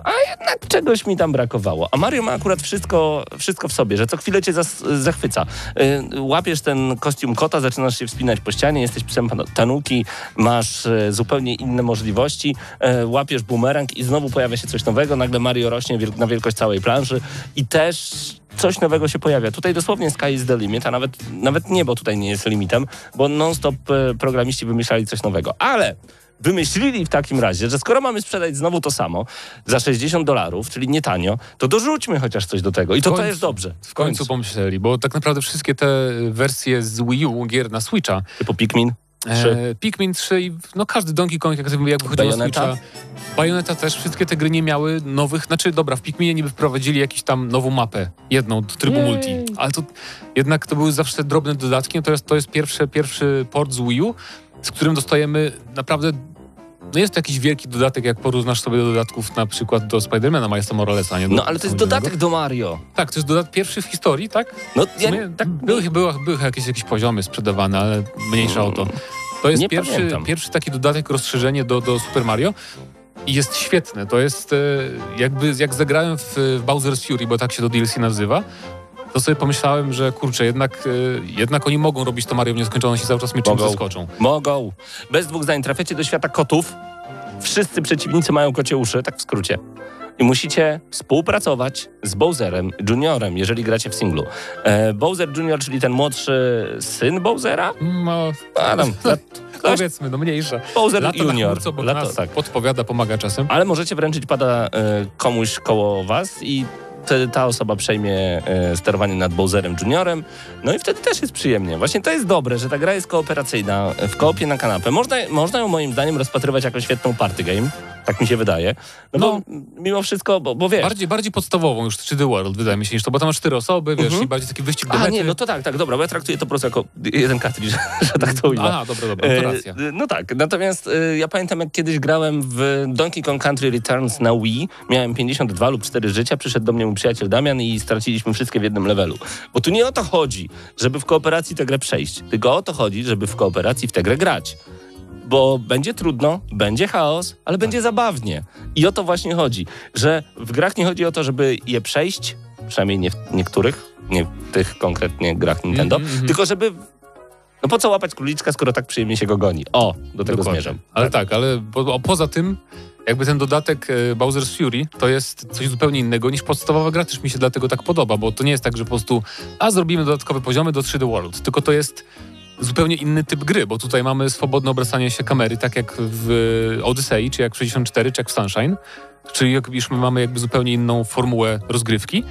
a jednak czegoś mi tam brakowało. A Mario ma akurat wszystko, wszystko w sobie, że co chwilę cię zachwyca. Y, łapiesz ten kostium kota, zaczynasz się wspinać po ścianie, jesteś psem tanuki, masz y, zupełnie inne możliwości, y, łapiesz bumerang i znowu pojawia się coś nowego, nagle Mario rośnie wiel- na wielkość całej planszy i też coś nowego się pojawia. Tutaj dosłownie sky is the limit, a nawet, nawet niebo tutaj nie jest limitem, bo non-stop e, programiści wymyślali coś nowego. Ale wymyślili w takim razie, że skoro mamy sprzedać znowu to samo za 60 dolarów, czyli nie tanio, to dorzućmy chociaż coś do tego. I to końcu. też dobrze. W końcu pomyśleli, bo tak naprawdę wszystkie te wersje z Wii U gier na Switcha, Typu Pikmin 3. e, Pikmin 3 i no każdy Donkey Kong, jak, jak wychodził na Bayonetta? Switcha, Bayonetta też, wszystkie te gry nie miały nowych, znaczy dobra, w Pikminie niby wprowadzili jakąś tam nową mapę, jedną do trybu Jej. multi, ale to jednak to były zawsze drobne dodatki, no to jest, to jest pierwszy, pierwszy port z Wii U, z którym dostajemy naprawdę no jest to jakiś wielki dodatek, jak porównasz sobie do dodatków na przykład do Spidermana Milesa Moralesa, nie? No ale to jest do- dodatek do Mario. Tak, to jest dodatek pierwszy w historii, tak? No ja, sumie, tak, były, były, były jakieś, jakieś poziomy sprzedawane, ale mniejsza o to. To jest Nie pierwszy, pamiętam. pierwszy taki dodatek, rozszerzenie do, do Super Mario. I jest świetne. To jest e, jakby jak zagrałem w, w Bowser's Fury, bo tak się to DLC nazywa, to sobie pomyślałem, że kurczę, jednak, e, jednak oni mogą robić to Mario w nieskończoność i cały czas mnie czymś Mogą. zaskoczą. Mogą. Bez dwóch zdań trafiacie do świata kotów. Wszyscy przeciwnicy mają kocie uszy, tak w skrócie. I musicie współpracować z Bowserem Juniorem, jeżeli gracie w singlu. E, Bowser Junior, czyli ten młodszy syn Bowsera? No, A, tam, lat, ktoś, powiedzmy, no mniejsza. Bowser na Junior. chmurce obok Lato, nas tak. podpowiada, pomaga czasem. Ale możecie wręczyć pada e, komuś koło was i wtedy ta osoba przejmie e, sterowanie nad Bowserem Juniorem. No i wtedy też jest przyjemnie. Właśnie to jest dobre, że ta gra jest kooperacyjna, w koopie na kanapę. Można, można ją moim zdaniem rozpatrywać jako świetną party game. Tak mi się wydaje. No, bo mimo wszystko, bo, bo wiesz... Bardziej, bardziej podstawową już 3D World, wydaje mi się, niż to, bo tam masz cztery osoby, wiesz, Mhm. i bardziej taki wyścig do A mety. nie, no to tak, tak, dobra, bo ja traktuję to po prostu jako jeden cartridge, że tak to ujmę. A, dobra, dobra, to E, racja. No tak, natomiast e, ja pamiętam jak kiedyś grałem w Donkey Kong Country Returns na Wii, miałem 52 lub 4 życia, przyszedł do mnie mój przyjaciel Damian i straciliśmy wszystkie w jednym levelu. Bo tu nie o to chodzi, żeby w kooperacji tę grę przejść, tylko o to chodzi, żeby w kooperacji w tę grę grać. Bo będzie trudno, będzie chaos, ale będzie zabawnie. I o to właśnie chodzi, że w grach nie chodzi o to, żeby je przejść, przynajmniej nie w niektórych, nie w tych konkretnie grach Nintendo, Mhm, mhm. tylko żeby no po co łapać króliczka, skoro tak przyjemnie się go goni? O, do tego Dokładnie. zmierzam. Ale tak, ale po, poza tym, jakby ten dodatek e, Bowser's Fury to jest coś zupełnie innego niż podstawowa gra, też mi się dlatego tak podoba, bo to nie jest tak, że po prostu a zrobimy dodatkowe poziomy do 3D World, tylko to jest zupełnie inny typ gry, bo tutaj mamy swobodne obracanie się kamery, tak jak w Odyssey, czy jak w 64, czy jak w Sunshine, czyli jak już my mamy jakby zupełnie inną formułę rozgrywki.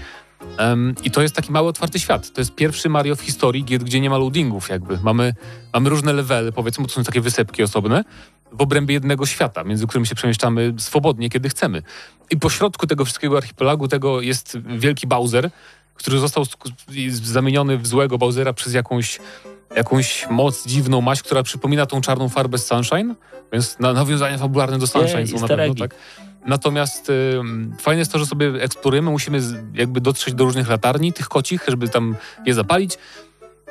Em, I to jest taki mały, otwarty świat. To jest pierwszy Mario w historii, gdzie nie ma loadingów jakby. Mamy, mamy różne levely, powiedzmy, to są takie wysepki osobne, w obrębie jednego świata, między którym się przemieszczamy swobodnie, kiedy chcemy. I po środku tego wszystkiego archipelagu tego jest wielki Bowser, który został zamieniony w złego Bowsera przez jakąś, jakąś moc, dziwną maść, która przypomina tą czarną farbę z Sunshine, więc na, nawiązania fabularne do Sunshine Jej, są na pewno, tak? Natomiast ym, fajne jest to, że sobie eksplorujemy, musimy z, jakby dotrzeć do różnych latarni, tych kocich, żeby tam je zapalić.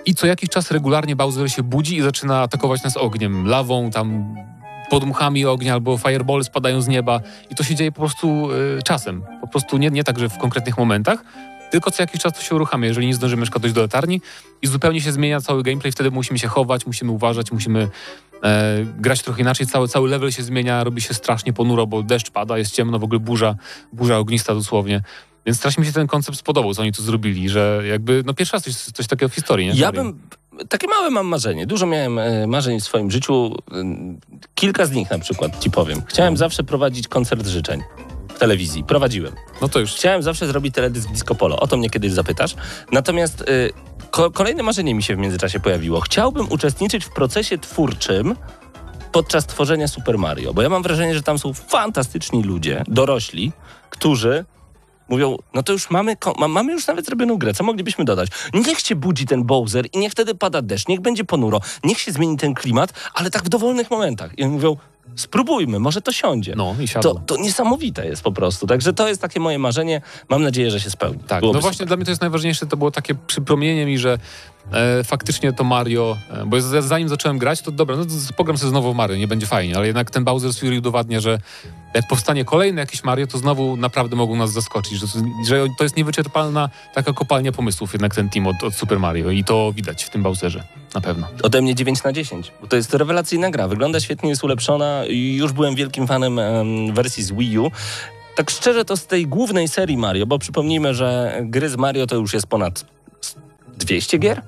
I co jakiś czas regularnie Bowser się budzi i zaczyna atakować nas ogniem, lawą, tam podmuchami ognia albo fireball spadają z nieba. I to się dzieje po prostu y, czasem. Po prostu nie, nie tak, że w konkretnych momentach, tylko co jakiś czas to się uruchamia, jeżeli nie zdążymy przykład dojść do latarni i zupełnie się zmienia cały gameplay, wtedy musimy się chować, musimy uważać, musimy e, grać trochę inaczej, cały, cały level się zmienia, robi się strasznie ponuro, bo deszcz pada, jest ciemno, w ogóle burza, burza ognista dosłownie. Więc strasznie mi się ten koncept spodobał, co oni tu zrobili, że jakby, no pierwszy raz coś, coś takiego w historii, nie? Ja bym. Takie małe mam marzenie. Dużo miałem e, marzeń w swoim życiu. Kilka z nich na przykład ci powiem. Chciałem zawsze prowadzić koncert życzeń w telewizji. Prowadziłem. No to już Chciałem zawsze zrobić teledysk Disco Polo. O to mnie kiedyś zapytasz. Natomiast y, ko- kolejne marzenie mi się w międzyczasie pojawiło. Chciałbym uczestniczyć w procesie twórczym podczas tworzenia Super Mario, bo ja mam wrażenie, że tam są fantastyczni ludzie, dorośli, którzy mówią, no to już mamy, mamy już nawet zrobioną grę, co moglibyśmy dodać? Niech się budzi ten Bowser i niech wtedy pada deszcz, niech będzie ponuro, niech się zmieni ten klimat, ale tak w dowolnych momentach. I oni mówią, spróbujmy, może to siądzie. No i siadło. To, to niesamowite jest po prostu. Także to jest takie moje marzenie. Mam nadzieję, że się spełni. Tak, Byłoby no właśnie super. dla mnie to jest najważniejsze, to było takie przypomnienie mi, że e, faktycznie to Mario, e, bo z- zanim zacząłem grać, to dobra, no to pogram sobie znowu Mario, nie będzie fajnie, ale jednak ten Bowser's Fury udowadnia, że jak powstanie kolejne jakieś Mario, to znowu naprawdę mogą nas zaskoczyć, że, że to jest niewyczerpalna taka kopalnia pomysłów jednak ten team od, od Super Mario i to widać w tym Bowserze, na pewno. Ode mnie 9 na 10, bo to jest rewelacyjna gra. Wygląda świetnie, jest ulepszona. Już byłem wielkim fanem em, wersji z Wii U. Tak szczerze to z tej głównej serii Mario, bo przypomnijmy, że gry z Mario to już jest ponad 200 gier?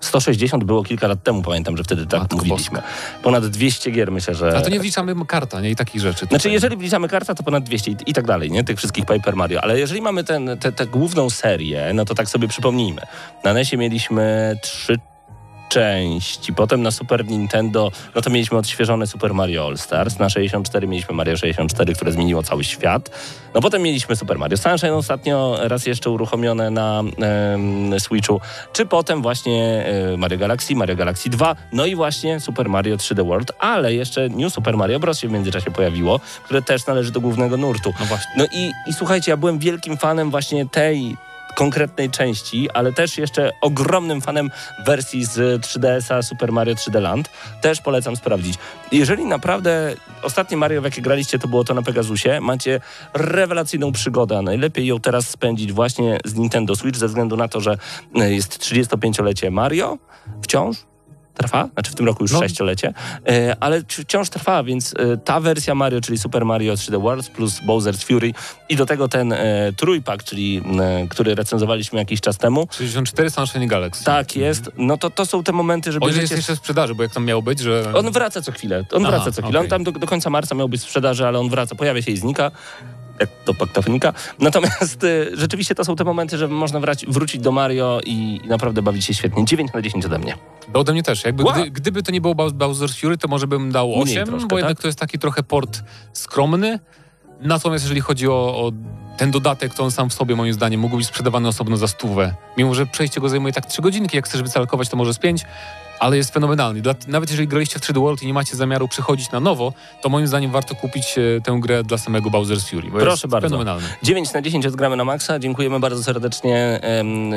160 było kilka lat temu, pamiętam, że wtedy tak Matko mówiliśmy. Ponad 200 gier myślę, że... A to nie wliczamy karta, nie? I takich rzeczy. Znaczy, tutaj. jeżeli wliczamy karta, to ponad 200 i, i tak dalej, nie? Tych wszystkich Paper Mario. Ale jeżeli mamy ten, te- tę główną serię, no to tak sobie przypomnijmy. Na NESie mieliśmy trzy części, potem na Super Nintendo, no to mieliśmy odświeżone Super Mario All Stars, na 64 mieliśmy Mario 64, które zmieniło cały świat. No potem mieliśmy Super Mario Sunshine ostatnio raz jeszcze uruchomione na em, Switchu, czy potem właśnie e, Mario Galaxy, Mario Galaxy 2, no i właśnie Super Mario 3D World, ale jeszcze New Super Mario Bros. się w międzyczasie pojawiło, które też należy do głównego nurtu. No właśnie. No i, i słuchajcie, ja byłem wielkim fanem właśnie tej konkretnej części, ale też jeszcze ogromnym fanem wersji z 3DS-a Super Mario 3D Land. Też polecam sprawdzić. Jeżeli naprawdę ostatnie Mario, w jakie graliście, to było to na Pegasusie, macie rewelacyjną przygodę. Najlepiej ją teraz spędzić właśnie z Nintendo Switch, ze względu na to, że jest 35-lecie Mario wciąż. Trwa, znaczy w tym roku już No. sześciolecie, e, ale wciąż trwa, więc e, ta wersja Mario, czyli Super Mario 3D World plus Bowser's Fury i do tego ten e, trójpak, czyli który recenzowaliśmy jakiś czas temu. 64 Sunshine Galaxy. Tak jest, no to to są te momenty, że O ile jest jeszcze w sprzedaży, bo jak tam miało być, że... On wraca co chwilę, on Aha, wraca co chwilę. On okej. tam do, do końca marca miał być w sprzedaży, ale on wraca, pojawia się i znika. Jak to. Natomiast e, rzeczywiście to są te momenty, że można wrać, wrócić do Mario i, i naprawdę bawić się świetnie. 9 na 10 ode mnie. To ode mnie też. Jakby Wow. gdy, gdyby to nie było Bow- Bowser's Fury, to może bym dał Mniej 8, troszkę, bo jednak tak? to jest taki trochę port skromny. Natomiast jeżeli chodzi o, o ten dodatek, to on sam w sobie moim zdaniem mógł być sprzedawany osobno za stówę. Mimo, że przejście go zajmuje tak 3 godzinki, jak chcesz wycalkować, to może z 5, ale jest fenomenalny. Nawet jeżeli graliście w 3D World i nie macie zamiaru przychodzić na nowo, to moim zdaniem warto kupić e, tę grę dla samego Bowser's Fury. Proszę bardzo. fenomenalny. 9 na 10 odgramy na maksa. Dziękujemy bardzo serdecznie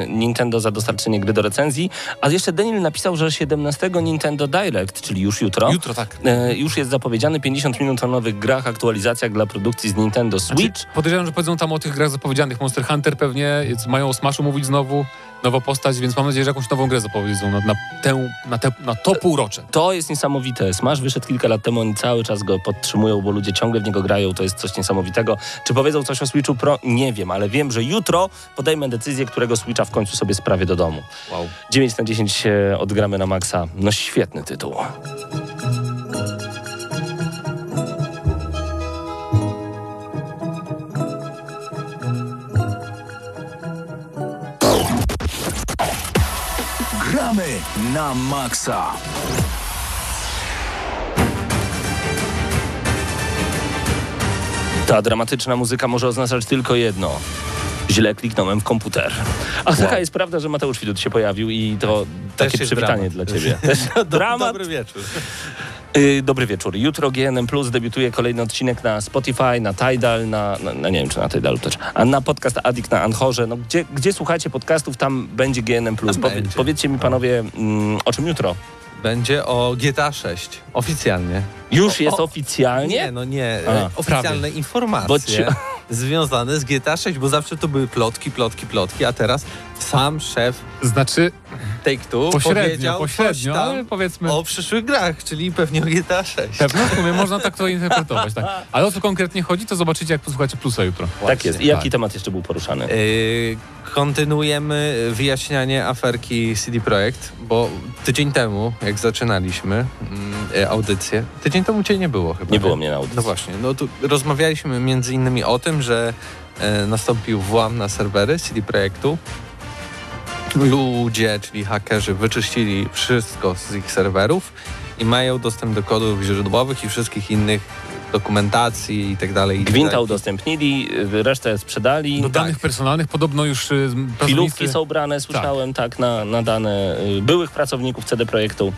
Nintendo za dostarczenie gry do recenzji. A jeszcze Daniel napisał, że 17 Nintendo Direct, czyli już jutro, Jutro tak. e, już jest zapowiedziany 50 minut o nowych grach, aktualizacjach dla produkcji z Nintendo Switch. Znaczy, podejrzewam, że powiedzą tam o tych grach zapowiedzianych. Monster Hunter pewnie, mają o Smashu mówić znowu, nowa postać, więc mam nadzieję, że jakąś nową grę zapowiedzą na, na, tę, na, te, na to półrocze. To jest niesamowite. Smash wyszedł kilka lat temu, oni cały czas go podtrzymują, bo ludzie ciągle w niego grają. To jest coś niesamowitego. Czy powiedzą coś o Switchu Pro? Nie wiem, ale wiem, że jutro podejmę decyzję, którego Switcha w końcu sobie sprawię do domu. Wow. 9 na 10 e, odgramy na maksa. No świetny tytuł. Gramy na maksa. Ta dramatyczna muzyka może oznaczać tylko jedno. Źle kliknąłem w komputer. A taka jest prawda, że Mateusz Widut się pojawił i to takie jest przywitanie dramat. dla ciebie. Też dramat. Dobry wieczór. Y, Dobry wieczór. Jutro GNM Plus debiutuje kolejny odcinek na Spotify, na Tidal, na, na, na nie wiem czy na Tidalu też, a na podcast Addict na Anchorze. No, gdzie, gdzie słuchacie podcastów, tam będzie GNM Plus. Powie, powiedzcie mi panowie, mm, o czym jutro? Będzie o GTA 6. Oficjalnie. Już O, jest o, oficjalnie? Nie, no nie. A, e, oficjalne prawie. informacje Bo ci- związane z GTA 6, bo zawsze to były plotki, plotki, plotki, a teraz sam szef Znaczy, Take-Two pośrednio, powiedział coś pośrednio, tam ale powiedzmy... o przyszłych grach, czyli pewnie o GTA 6. Pewno, w sumie można tak to interpretować. Tak. Ale o co konkretnie chodzi, to zobaczycie, jak posłuchacie plusa jutro. Tak jest. I jaki tak. temat jeszcze był poruszany? Yy, kontynuujemy wyjaśnianie aferki CD Projekt, bo tydzień temu, jak zaczynaliśmy mm, e, audycję, tydzień temu cię nie było chyba. Nie było mnie na audycji. No właśnie, no tu rozmawialiśmy między innymi o tym, że e, nastąpił włam na serwery CD Projektu. Ludzie, czyli hakerzy, wyczyścili wszystko z ich serwerów i mają dostęp do kodów źródłowych i wszystkich innych dokumentacji i tak dalej. i tak Gwinta udostępnili, y, resztę sprzedali. Do danych personalnych podobno już y, pracownicy- są brane, słyszałem, tak, na, na dane y, byłych pracowników CD Projektu.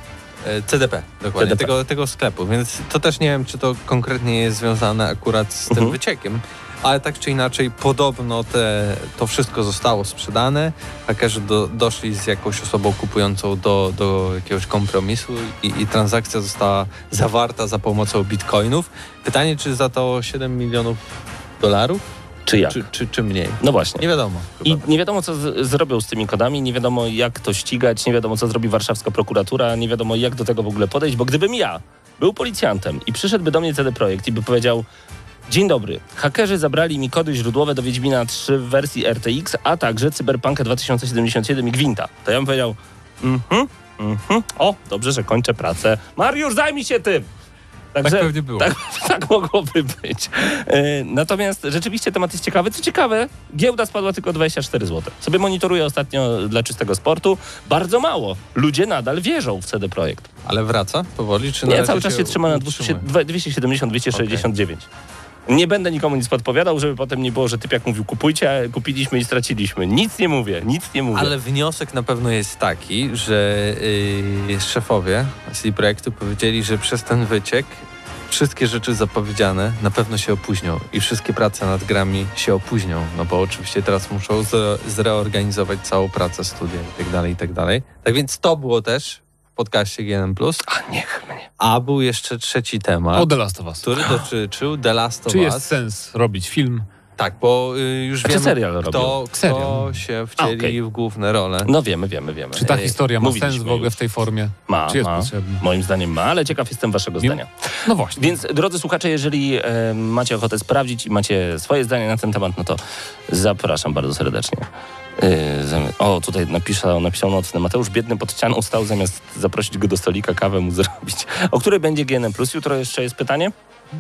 E, CDP, dokładnie, CDP. Tego, tego sklepu, więc to też nie wiem, czy to konkretnie jest związane akurat z tym Mhm. wyciekiem, ale tak czy inaczej podobno te, to wszystko zostało sprzedane, hakerzy do, doszli z jakąś osobą kupującą do, do jakiegoś kompromisu i, i transakcja została zawarta za pomocą bitcoinów. Pytanie, czy za to 7 milionów dolarów, Czy jak? czy, czy, czy mniej? No właśnie. Nie wiadomo. I chyba. nie wiadomo, co z, zrobią z tymi kodami, nie wiadomo, jak to ścigać, nie wiadomo, co zrobi warszawska prokuratura, nie wiadomo, jak do tego w ogóle podejść, bo gdybym ja był policjantem i przyszedłby do mnie CD Projekt i by powiedział Dzień dobry, hakerzy zabrali mi kody źródłowe do Wiedźmina 3 w wersji RTX, a także Cyberpunka 2077 i Gwinta. To ja bym powiedział, mhm, mhm, o, dobrze, że kończę pracę. Mariusz, zajmij się tym! Tak pewnie było. Tak, tak mogłoby być. E, Natomiast rzeczywiście temat jest ciekawy. Co ciekawe, giełda spadła tylko 24 zł. Sobie monitoruję ostatnio dla czystego sportu. Bardzo mało. Ludzie nadal wierzą w CD Projekt. Ale wraca powoli, czy na Nie, cały czas się trzyma na 200 utrzymuje? 270, 269. Nie będę nikomu nic podpowiadał, żeby potem nie było, że typ jak mówił kupujcie, kupiliśmy i straciliśmy. Nic nie mówię, nic nie mówię. Ale wniosek na pewno jest taki, że yy, szefowie CD Projektu powiedzieli, że przez ten wyciek wszystkie rzeczy zapowiedziane na pewno się opóźnią i wszystkie prace nad grami się opóźnią, no bo oczywiście teraz muszą zre- zreorganizować całą pracę studia tak tak dalej. Tak więc to było też podcaście GNM+, A niech mnie. a był jeszcze trzeci temat, O The Last of Us. który dotyczył The Last of Czy Us. jest sens robić film? Tak, bo y, już A czy wiemy, serial kto, kto się wcieli A, okej. w główne role. No wiemy, wiemy, wiemy. Czy ta historia ma mówiliśmy sens w ogóle w tej formie? Ma, Czy jest ma. Moim zdaniem ma, ale ciekaw jestem waszego zdania. No właśnie. Więc drodzy słuchacze, jeżeli e, macie ochotę sprawdzić i macie swoje zdanie na ten temat, no to zapraszam bardzo serdecznie. Zami- o, tutaj napisał, napisał nocny. Mateusz biedny pod ścianą stał, zamiast zaprosić go do stolika, kawę mu zrobić. O której będzie GNM Plus? Jutro jeszcze jest pytanie?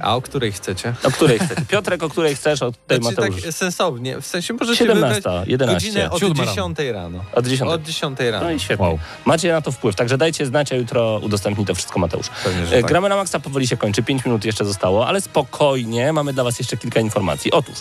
A o której chcecie? O której chcesz? Piotrek, o której chcesz? O tej Znaczy, Mateusz. tak sensownie, w sensie możecie 17, wybrać 11. godzinę od Siódma 10 rano. Od 10. Od 10 rano. No i świetnie. Wow. Macie na to wpływ, także dajcie znać, a jutro udostępni to wszystko Mateusz. Pewnie, E, tak. Gramy na maksa powoli się kończy, 5 minut jeszcze zostało, ale spokojnie, mamy dla Was jeszcze kilka informacji. Otóż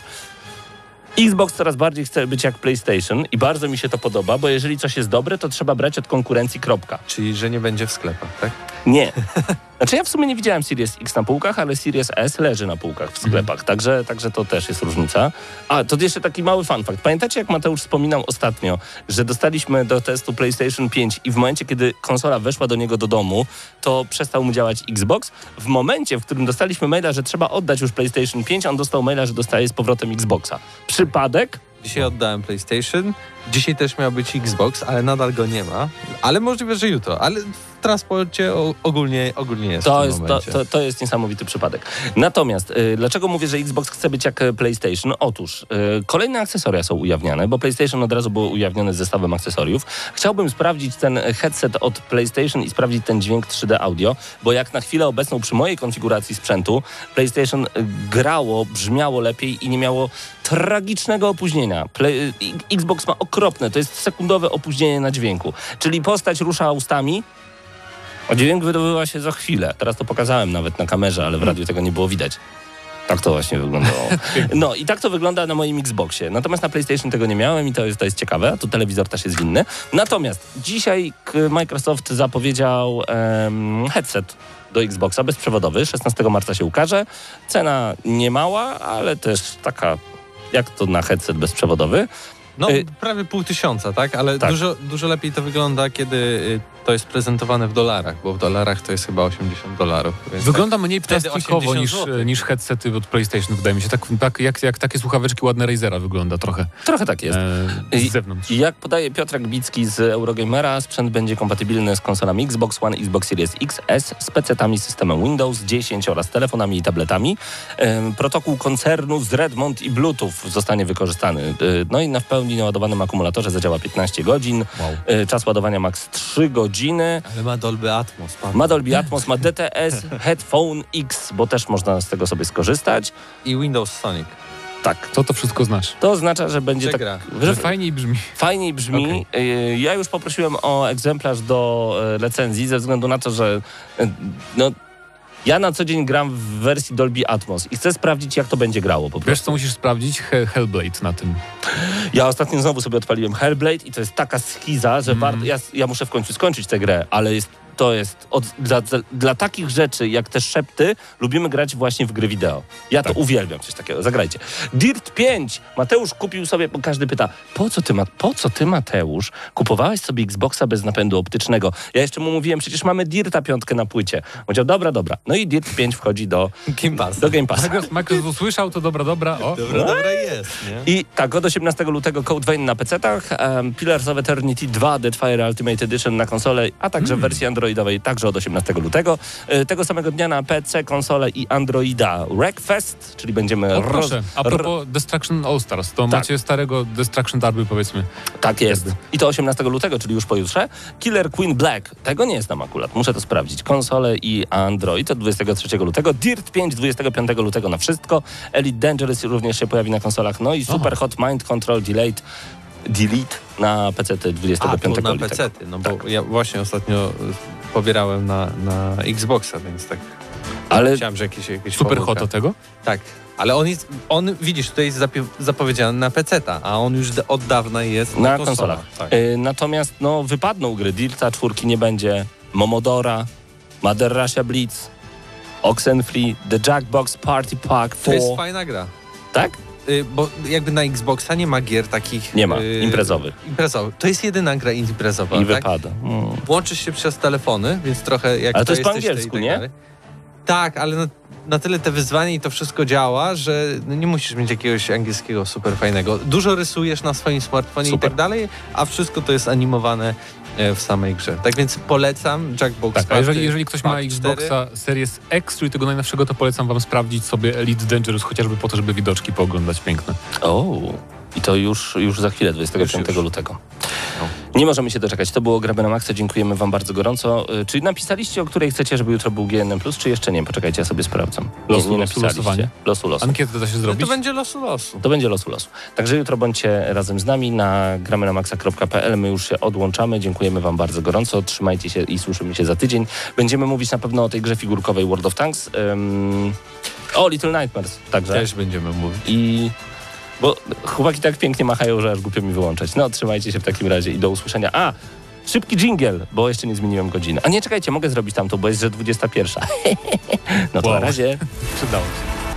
Xbox coraz bardziej chce być jak PlayStation i bardzo mi się to podoba, bo jeżeli coś jest dobre, to trzeba brać od konkurencji, kropka. Czyli, że nie będzie w sklepach, tak? Nie. Znaczy ja w sumie nie widziałem Series X na półkach, ale Series S leży na półkach w sklepach, także, także to też jest różnica. A, to jeszcze taki mały fun fact. Pamiętacie, jak Mateusz wspominał ostatnio, że dostaliśmy do testu PlayStation 5 i w momencie, kiedy konsola weszła do niego do domu, to przestał mu działać Xbox? W momencie, w którym dostaliśmy maila, że trzeba oddać już PlayStation 5, on dostał maila, że dostaje z powrotem Xboxa. Przypadek? Dzisiaj oddałem PlayStation, dzisiaj też miał być Xbox, ale nadal go nie ma. Ale możliwe, że jutro. Ale transporcie ogólnie, ogólnie jest To jest, to, to, to jest niesamowity przypadek. Natomiast y, dlaczego mówię, że Xbox chce być jak e, PlayStation? Otóż y, kolejne akcesoria są ujawniane, bo PlayStation od razu było ujawnione z zestawem akcesoriów. Chciałbym sprawdzić ten headset od PlayStation i sprawdzić ten dźwięk 3D audio, bo jak na chwilę obecną przy mojej konfiguracji sprzętu PlayStation y, grało, brzmiało lepiej i nie miało tragicznego opóźnienia. Play, y, Xbox ma okropne, to jest sekundowe opóźnienie na dźwięku. Czyli postać rusza ustami, a dźwięk wydobywa się za chwilę. Teraz to pokazałem nawet na kamerze, ale w radiu tego nie było widać. Tak to właśnie wyglądało. No i tak to wygląda na moim Xboxie. Natomiast na PlayStation tego nie miałem i to jest, to jest ciekawe, tu telewizor też jest winny. Natomiast dzisiaj Microsoft zapowiedział em, headset do Xboxa bezprzewodowy. 16 marca się ukaże. Cena niemała, ale też taka jak to na headset bezprzewodowy. No, y- prawie pół tysiąca, tak? Ale Tak. Dużo, dużo lepiej to wygląda, kiedy y, to jest prezentowane w dolarach, bo w dolarach to jest chyba 80 dolarów. Więc Wygląda mniej Wtedy plastikowo 80 niż, złotych. niż headsety od PlayStation, wydaje mi się. Tak, tak jak, jak takie słuchaweczki ładne Razera wygląda trochę Trochę tak jest. e, I- z zewnątrz. I Jak podaje Piotrek Bicki z Eurogamera, sprzęt będzie kompatybilny z konsolami Xbox One, Xbox Series XS, z PC-tami systemem Windows 10 oraz telefonami i tabletami. Em, Protokół koncernu z Redmond i Bluetooth zostanie wykorzystany. E, No i na w pełni naładowanym akumulatorze zadziała 15 godzin. Wow. E, Czas ładowania max 3 godziny. Ale ma Dolby Atmos. Pan. Ma Dolby Atmos, ma DTS, Headphone X, bo też można z tego sobie skorzystać. I Windows Sonic. Tak. Co to wszystko znaczy? To oznacza, że będzie Że tak... gra. że- Że fajniej brzmi. Fajniej brzmi. Y, Ja już poprosiłem o egzemplarz do e, recenzji ze względu na to, że e, no, ja na co dzień gram w wersji Dolby Atmos i chcę sprawdzić, jak to będzie grało po Wiesz, prostu. co musisz sprawdzić? He- Hellblade na tym. Ja ostatnio znowu sobie odpaliłem Hellblade i to jest taka schiza, że Mm. ja, ja muszę w końcu skończyć tę grę, ale jest to jest od, dla, dla, takich rzeczy jak te szepty lubimy grać właśnie w gry wideo. Ja to uwielbiam, coś takiego. Zagrajcie. Dirt 5. Mateusz kupił sobie, bo każdy pyta, po co ty, ma, po co ty Mateusz, kupowałeś sobie Xboxa bez napędu optycznego? Ja jeszcze mu mówiłem, przecież mamy Dirta piątkę na płycie. Powiedział, dobra, dobra. No i Dirt 5 wchodzi do, Game Pass. do Game Passa. Microsoft, usłyszał, to dobra, dobra. O, Dobra, dobra jest, nie? I tak, od 18 lutego Code Vein na PC-tach, um, Pillars of Eternity 2 Deadfire Ultimate Edition na konsolę, a także w wersji androidowej także od 18 lutego. E, tego samego dnia na PC, konsolę i Androida Wreckfest, czyli będziemy... o roz- proszę. A propos Destruction All Stars, to Tak. macie starego Destruction Derby, powiedzmy. Tak jest. I to 18 lutego, czyli już pojutrze. Killer Queen Black. Tego nie znam akurat. Muszę to sprawdzić. Konsole i Android to 23 lutego. Dirt 5 25 lutego na wszystko. Elite Dangerous również się pojawi na konsolach. No i Super Hot Mind Control Delete, Delete na PC 25 A, to na lutego. PC, no bo ja właśnie ostatnio pobierałem na, na Xboxa, więc tak Ale chciałem, że jakieś, jakieś Super hot do tego? Tak, ale on jest, on widzisz, tutaj jest zapowiedziany na PC-ta, a on już od dawna jest na, na konsolach. Tak. Y, natomiast no, wypadną gry. Dirta czwórki nie będzie. Momodora, Mother Russia Blitz, Oxenfree, The Jackbox Party Pack 4. To jest fajna gra. Tak? Y, bo jakby na Xboxa nie ma gier takich... Nie ma. y, Imprezowych. Imprezowych. To jest jedyna gra imprezowa, I tak? wypada. Mm. Łączysz się przez telefony, więc trochę jak Ale to jest po angielsku, tak nie? Tak, ale na, na tyle te wyzwanie i to wszystko działa, że no nie musisz mieć jakiegoś angielskiego super fajnego. Dużo rysujesz na swoim smartfonie Super. i tak dalej, a wszystko to jest animowane w samej grze. Tak więc polecam Jackbox Tak, a Party jeżeli, jeżeli ktoś ma Pack 4. Xboxa Series X, czyli tego najnowszego, to polecam wam sprawdzić sobie Elite Dangerous, chociażby po to, żeby widoczki pooglądać piękne. O, i to już, już za chwilę, 25 Już, już. lutego. Nie możemy się doczekać. To było Graby na Maxa. Dziękujemy wam bardzo gorąco. Y, Czy napisaliście, o której chcecie, żeby jutro był GNM+, czy jeszcze nie? Poczekajcie, ja sobie sprawdzam. Losu, nie, nie losu, napisaliście. losowanie? Losu, losu. Ankietę da się No zrobić? to będzie losu losu. To będzie losu, losu. Także jutro bądźcie razem z nami na gramynamaxa.pl. My już się odłączamy. Dziękujemy wam bardzo gorąco. Trzymajcie się i słyszymy się za tydzień. Będziemy mówić na pewno o tej grze figurkowej World of Tanks. Ym, o Little Nightmares także. Też będziemy mówić. I... Bo chłopaki tak pięknie machają, że aż głupio mi wyłączać. No, trzymajcie się w takim razie i do usłyszenia. A, szybki jingle, bo jeszcze nie zmieniłem godziny. A nie, czekajcie, mogę zrobić tamto, bo jest, że 21. no to Wow. na razie. Przydało się.